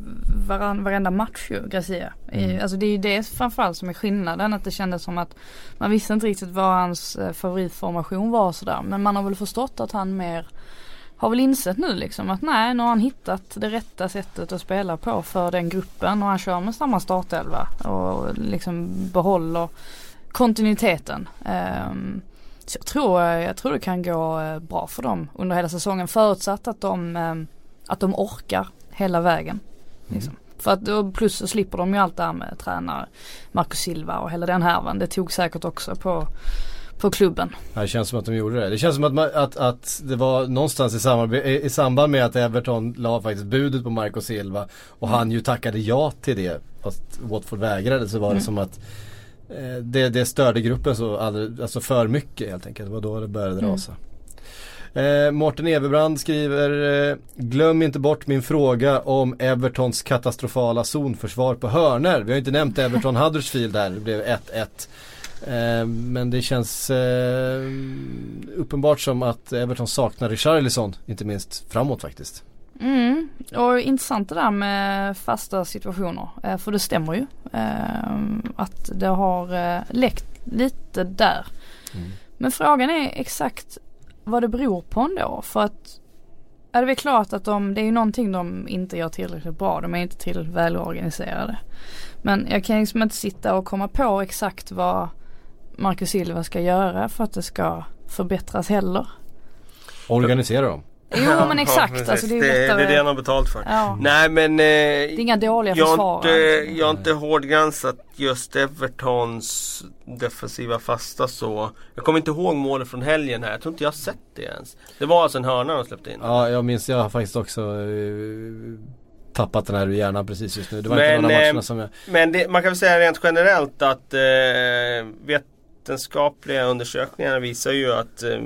varann, varenda match ju, Gracia. Mm. Alltså det är ju det framförallt som är skillnaden. Att det kändes som att man visste inte riktigt vad hans eh, favoritformation var sådär. Men man har väl förstått att han mer har väl insett nu liksom att nej, nu har han hittat det rätta sättet att spela på för den gruppen och han kör med samma startelva och liksom behåller kontinuiteten. Um, så jag tror, jag tror det kan gå eh, bra för dem under hela säsongen förutsatt att de, eh, att de orkar hela vägen. Mm. Liksom. För att plus så slipper de ju allt det här med tränare Marcus Silva och hela den härvan. Det tog säkert också på på klubben. Det känns som att de gjorde det. Det känns som att, man, att, att det var någonstans i, i, samband med att Everton la faktiskt budet på Marco Silva och han ju tackade ja till det fast Watford vägrade så var det mm. som att Eh, det, det störde gruppen så alldeles, alltså för mycket helt enkelt. Det var då det började mm. rasa. Eh, Mårten Everbrand skriver eh, Glöm inte bort min fråga om Evertons katastrofala zonförsvar på hörner. Vi har inte nämnt Everton Huddersfield där, det blev 1-1. Eh, men det känns eh, uppenbart som att Everton saknar Richarlison, inte minst framåt faktiskt. Mm, och intressant det där med fasta situationer. Eh, för det stämmer ju. Att det har läckt lite där. Mm. Men frågan är exakt vad det beror på ändå. För att är det väl klart att de, det är ju någonting de inte gör tillräckligt bra. De är inte tillräckligt välorganiserade. Men jag kan liksom inte sitta och komma på exakt vad Marcus Silva ska göra för att det ska förbättras heller. Organisera dem. Jo men exakt. Ja, alltså, det, är det, det, är det han har betalt för. Ja. Nej men eh, Det är inga dåliga jag försvarare. Inte, jag har inte hårdgransat just Evertons defensiva fasta så. Jag kommer inte ihåg målet från helgen här. Jag tror inte jag har sett det ens. Det var alltså en hörna de släppte in. Ja jag minns. Jag har faktiskt också uh, tappat den här ur hjärnan precis just nu. Det var men, inte några matcherna eh, som jag... Men det, man kan väl säga rent generellt att eh, vetenskapliga undersökningar visar ju att eh,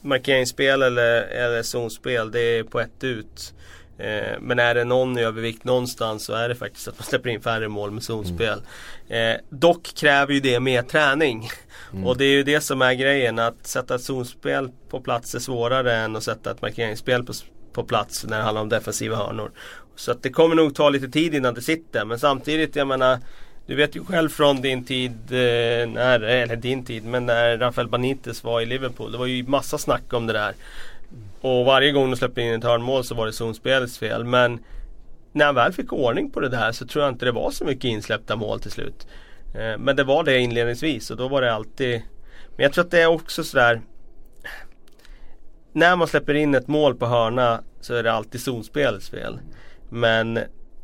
markeringsspel eller, eller zonspel, det är på ett ut. Eh, men är det någon i övervikt någonstans så är det faktiskt att man släpper in färre mål med zonspel. Mm. Eh, dock kräver ju det mer träning. Mm. Och det är ju det som är grejen. Att sätta ett zonspel på plats är svårare än att sätta ett markeringsspel på, på plats när det handlar om defensiva hörnor. Så att det kommer nog ta lite tid innan det sitter. Men samtidigt, jag menar du vet ju själv från din tid, eh, när, eller din tid, men när Rafael Benitez var i Liverpool. Det var ju massa snack om det där. Och varje gång de släppte in ett hörnmål så var det zonspelets fel. Men när han väl fick ordning på det där så tror jag inte det var så mycket insläppta mål till slut. Eh, men det var det inledningsvis och då var det alltid Men jag tror att det är också sådär När man släpper in ett mål på hörna så är det alltid zonspelets fel. Men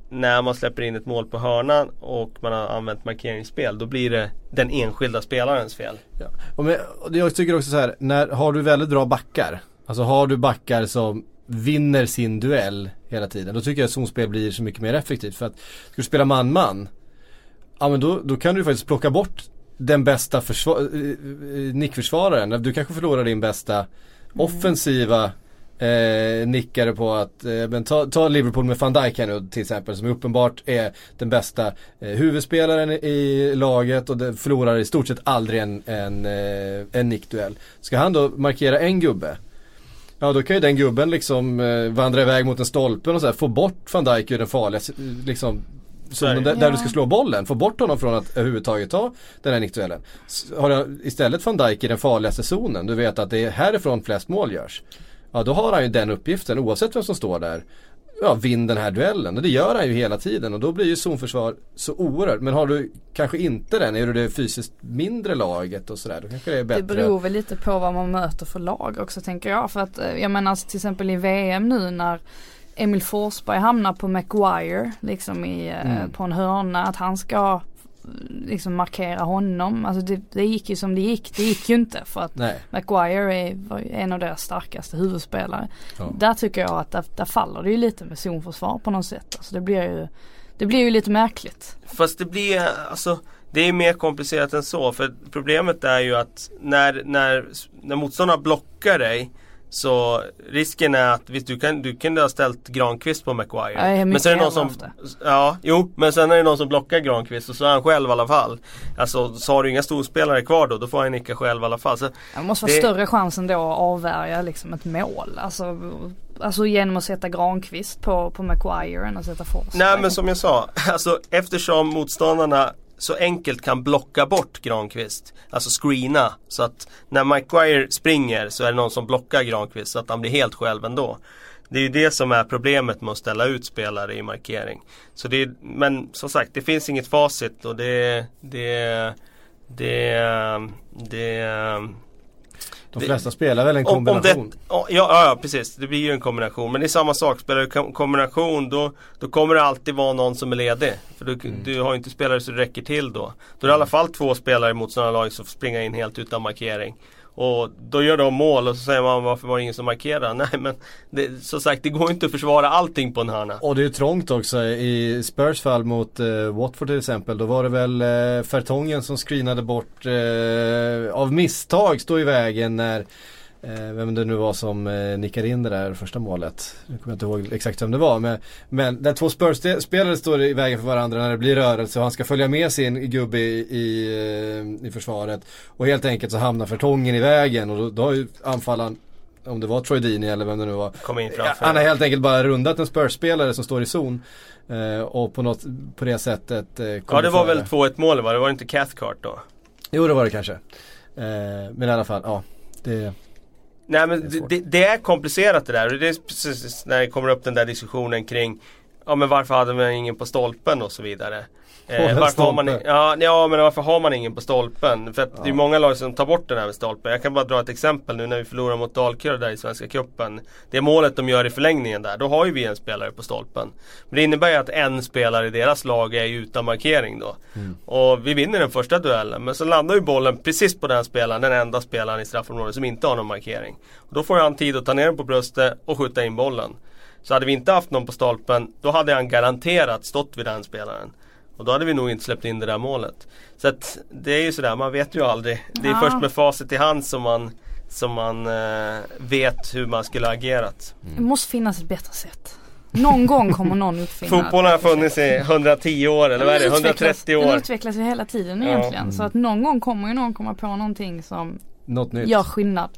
när man släpper in ett mål på hörnan och man har använt markeringsspel då blir det den enskilda spelarens fel. Ja. Och men, jag tycker också så här, när, har du väldigt bra backar, alltså har du backar som vinner sin duell hela tiden, då tycker jag att zonspel blir så mycket mer effektivt. För att ska du spela man-man, ja men då, då kan du faktiskt plocka bort den bästa försvar- eh, eh, nickförsvararen. Du kanske förlorar din bästa offensiva eh, nickade på att, eh, men ta, ta, Liverpool med van Dijk här nu till exempel som uppenbart är den bästa eh, huvudspelaren i laget och det förlorar i stort sett aldrig en, en, eh, en nickduell. Ska han då markera en gubbe Ja då kan ju den gubben liksom eh, vandra iväg mot en stolpen och så här, få bort van Dijk ur den farliga liksom där, där, du ska slå bollen. Få bort honom från att överhuvudtaget ta den här nickduellen. Har jag istället van Dijk i den farligaste zonen, du vet att det är härifrån flest mål görs. Ja då har han ju den uppgiften oavsett vem som står där. Ja, vinn den här duellen och det gör han ju hela tiden och då blir ju zonförsvar så oerhört. Men har du kanske inte den, är du det fysiskt mindre laget och sådär, då kanske det är bättre. Det beror väl lite på vad man möter för lag också tänker jag. För att eh, jag menar alltså, till exempel i VM nu när Emil Forsberg hamnar på Maguire liksom i, eh, mm. på en hörna. Att han ska liksom markera honom. Alltså det, det, gick ju som det gick. Det gick ju inte för att Nej. Maguire är en av deras starkaste huvudspelare. Ja. Där tycker jag att där, där faller det ju lite med zonförsvar på något sätt. Alltså det blir ju det blir ju lite märkligt. Fast det blir alltså det är mer komplicerat än så. För problemet är ju att när, när, när motståndarna blockar dig så risken är att visst, du, kan, du kunde ha ställt Granqvist på Maguire. Men sen är det någon som Ja, jo, men sen är det någon som blockar Granqvist och så är han själv i alla fall. Alltså så har du inga storspelare kvar då, då får han nicka själv i alla fall. Så det måste vara det... större chans ändå att avvärja liksom ett mål. Alltså, alltså genom att sätta Granqvist på, på Maguire än att sätta Forsberg. Nej men som jag sa, alltså eftersom motståndarna så enkelt kan blocka bort Granqvist. Alltså screena. Så att när Maguire springer så är det någon som blockar Granqvist så att han blir helt själv ändå. Det är ju det som är problemet med att ställa ut spelare i markering. Så det är, men som sagt, det finns inget facit och det, det, det, det de flesta spelar väl en kombination? Om, om det, ja, ja, precis. Det blir ju en kombination. Men det är samma sak. Spelar du kombination då, då kommer det alltid vara någon som är ledig. För du, mm. du har ju inte spelare så det räcker till då. Då är det i alla fall två spelare mot sådana lag som får springa in helt utan markering. Och då gör de mål och så säger man varför var det ingen som markerade? Nej men det, som sagt det går inte att försvara allting på en hörna. Och det är trångt också i Spurs fall mot eh, Watford till exempel. Då var det väl eh, Fertongen som screenade bort eh, av misstag stå i vägen när vem det nu var som eh, nickade in det där första målet. Nu kommer jag inte ihåg exakt vem det var. Men, men när två Spurs-spelare står i vägen för varandra när det blir rörelse och han ska följa med sin gubbe i, i, eh, i försvaret. Och helt enkelt så hamnar Fertongen i vägen och då, då har ju anfallaren om det var Troy Dini eller vem det nu var. Han har helt enkelt bara rundat en Spurs-spelare som står i zon. Eh, och på, något, på det sättet eh, Ja det var väl 2-1 målet va? Det var inte Cathcart då? Jo det var det kanske. Eh, men i alla fall, ja. Det, Nej men det, det, det, är komplicerat det där. Och det är precis när det kommer upp den där diskussionen kring Ja men varför hade man ingen på stolpen och så vidare. Eh, varför, har man, ja, ja men varför har man ingen på stolpen? För ja. det är många lag som tar bort den här med stolpen. Jag kan bara dra ett exempel nu när vi förlorar mot Dalkurd där i Svenska Cupen. Det målet de gör i förlängningen där, då har ju vi en spelare på stolpen. Men det innebär ju att en spelare i deras lag är utan markering då. Mm. Och vi vinner den första duellen. Men så landar ju bollen precis på den spelaren, den enda spelaren i straffområdet som inte har någon markering. Och då får han tid att ta ner den på bröstet och skjuta in bollen. Så hade vi inte haft någon på stolpen, då hade han garanterat stått vid den spelaren. Och då hade vi nog inte släppt in det där målet. Så att det är ju sådär, man vet ju aldrig. Det är ja. först med facit i hand som man, som man eh, vet hur man skulle ha agerat. Mm. Det måste finnas ett bättre sätt. Någon gång kommer någon uppfinna Fotbollen har funnits i 110 år eller vad är det? 130 år. Den utvecklas ju hela tiden egentligen. Mm. Så att någon gång kommer ju någon komma på någonting som Något nytt. gör skillnad.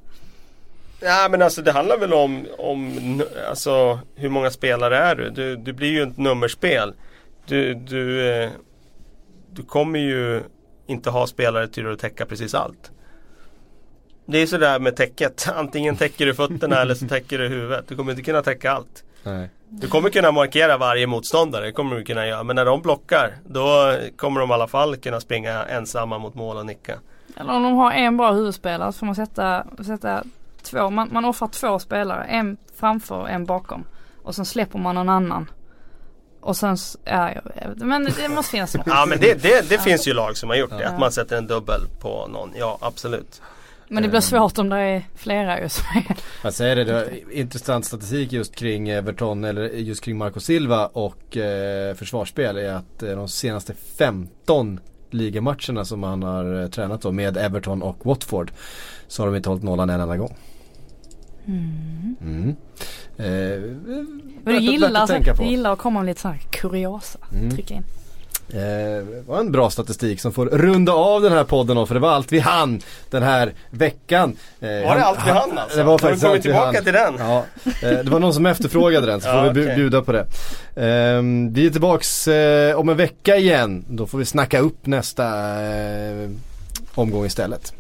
Ja men alltså det handlar väl om, om alltså, hur många spelare är du? Du, du blir ju ett nummerspel du, du, eh, du kommer ju inte ha spelare till att täcka precis allt. Det är sådär med täcket. Antingen täcker du fötterna eller så täcker du huvudet. Du kommer inte kunna täcka allt. Nej. Du kommer kunna markera varje motståndare, det kommer du kunna göra. Men när de blockar, då kommer de i alla fall kunna springa ensamma mot mål och nicka. Eller om de har en bra huvudspelare så får man sätta, sätta två, man, man offrar två spelare. En framför och en bakom. Och sen släpper man någon annan. Och sen, ja, men det måste finnas något. ja men det, det, det finns ju lag som har gjort det. Att man sätter en dubbel på någon. Ja absolut. Men det blir svårt om det är flera ju som är. Jag säger det, det var intressant statistik just kring Everton eller just kring Marco Silva och eh, försvarsspel är att eh, de senaste 15 ligamatcherna som han har eh, tränat då med Everton och Watford så har de inte hållit nollan en enda gång. Mm. Mm. Eh, Men du gillar, så, du gillar att komma med lite sådana här kuriosa. Mm. Trycka in. Eh, det var en bra statistik som får runda av den här podden för det var allt vi hann den här veckan. Eh, var det allt vi hann alltså? Det var faktiskt har vi tillbaka till den? Ja, eh, det var någon som efterfrågade den så får ja, vi okay. bjuda på det. Eh, vi är tillbaks eh, om en vecka igen. Då får vi snacka upp nästa omgång istället.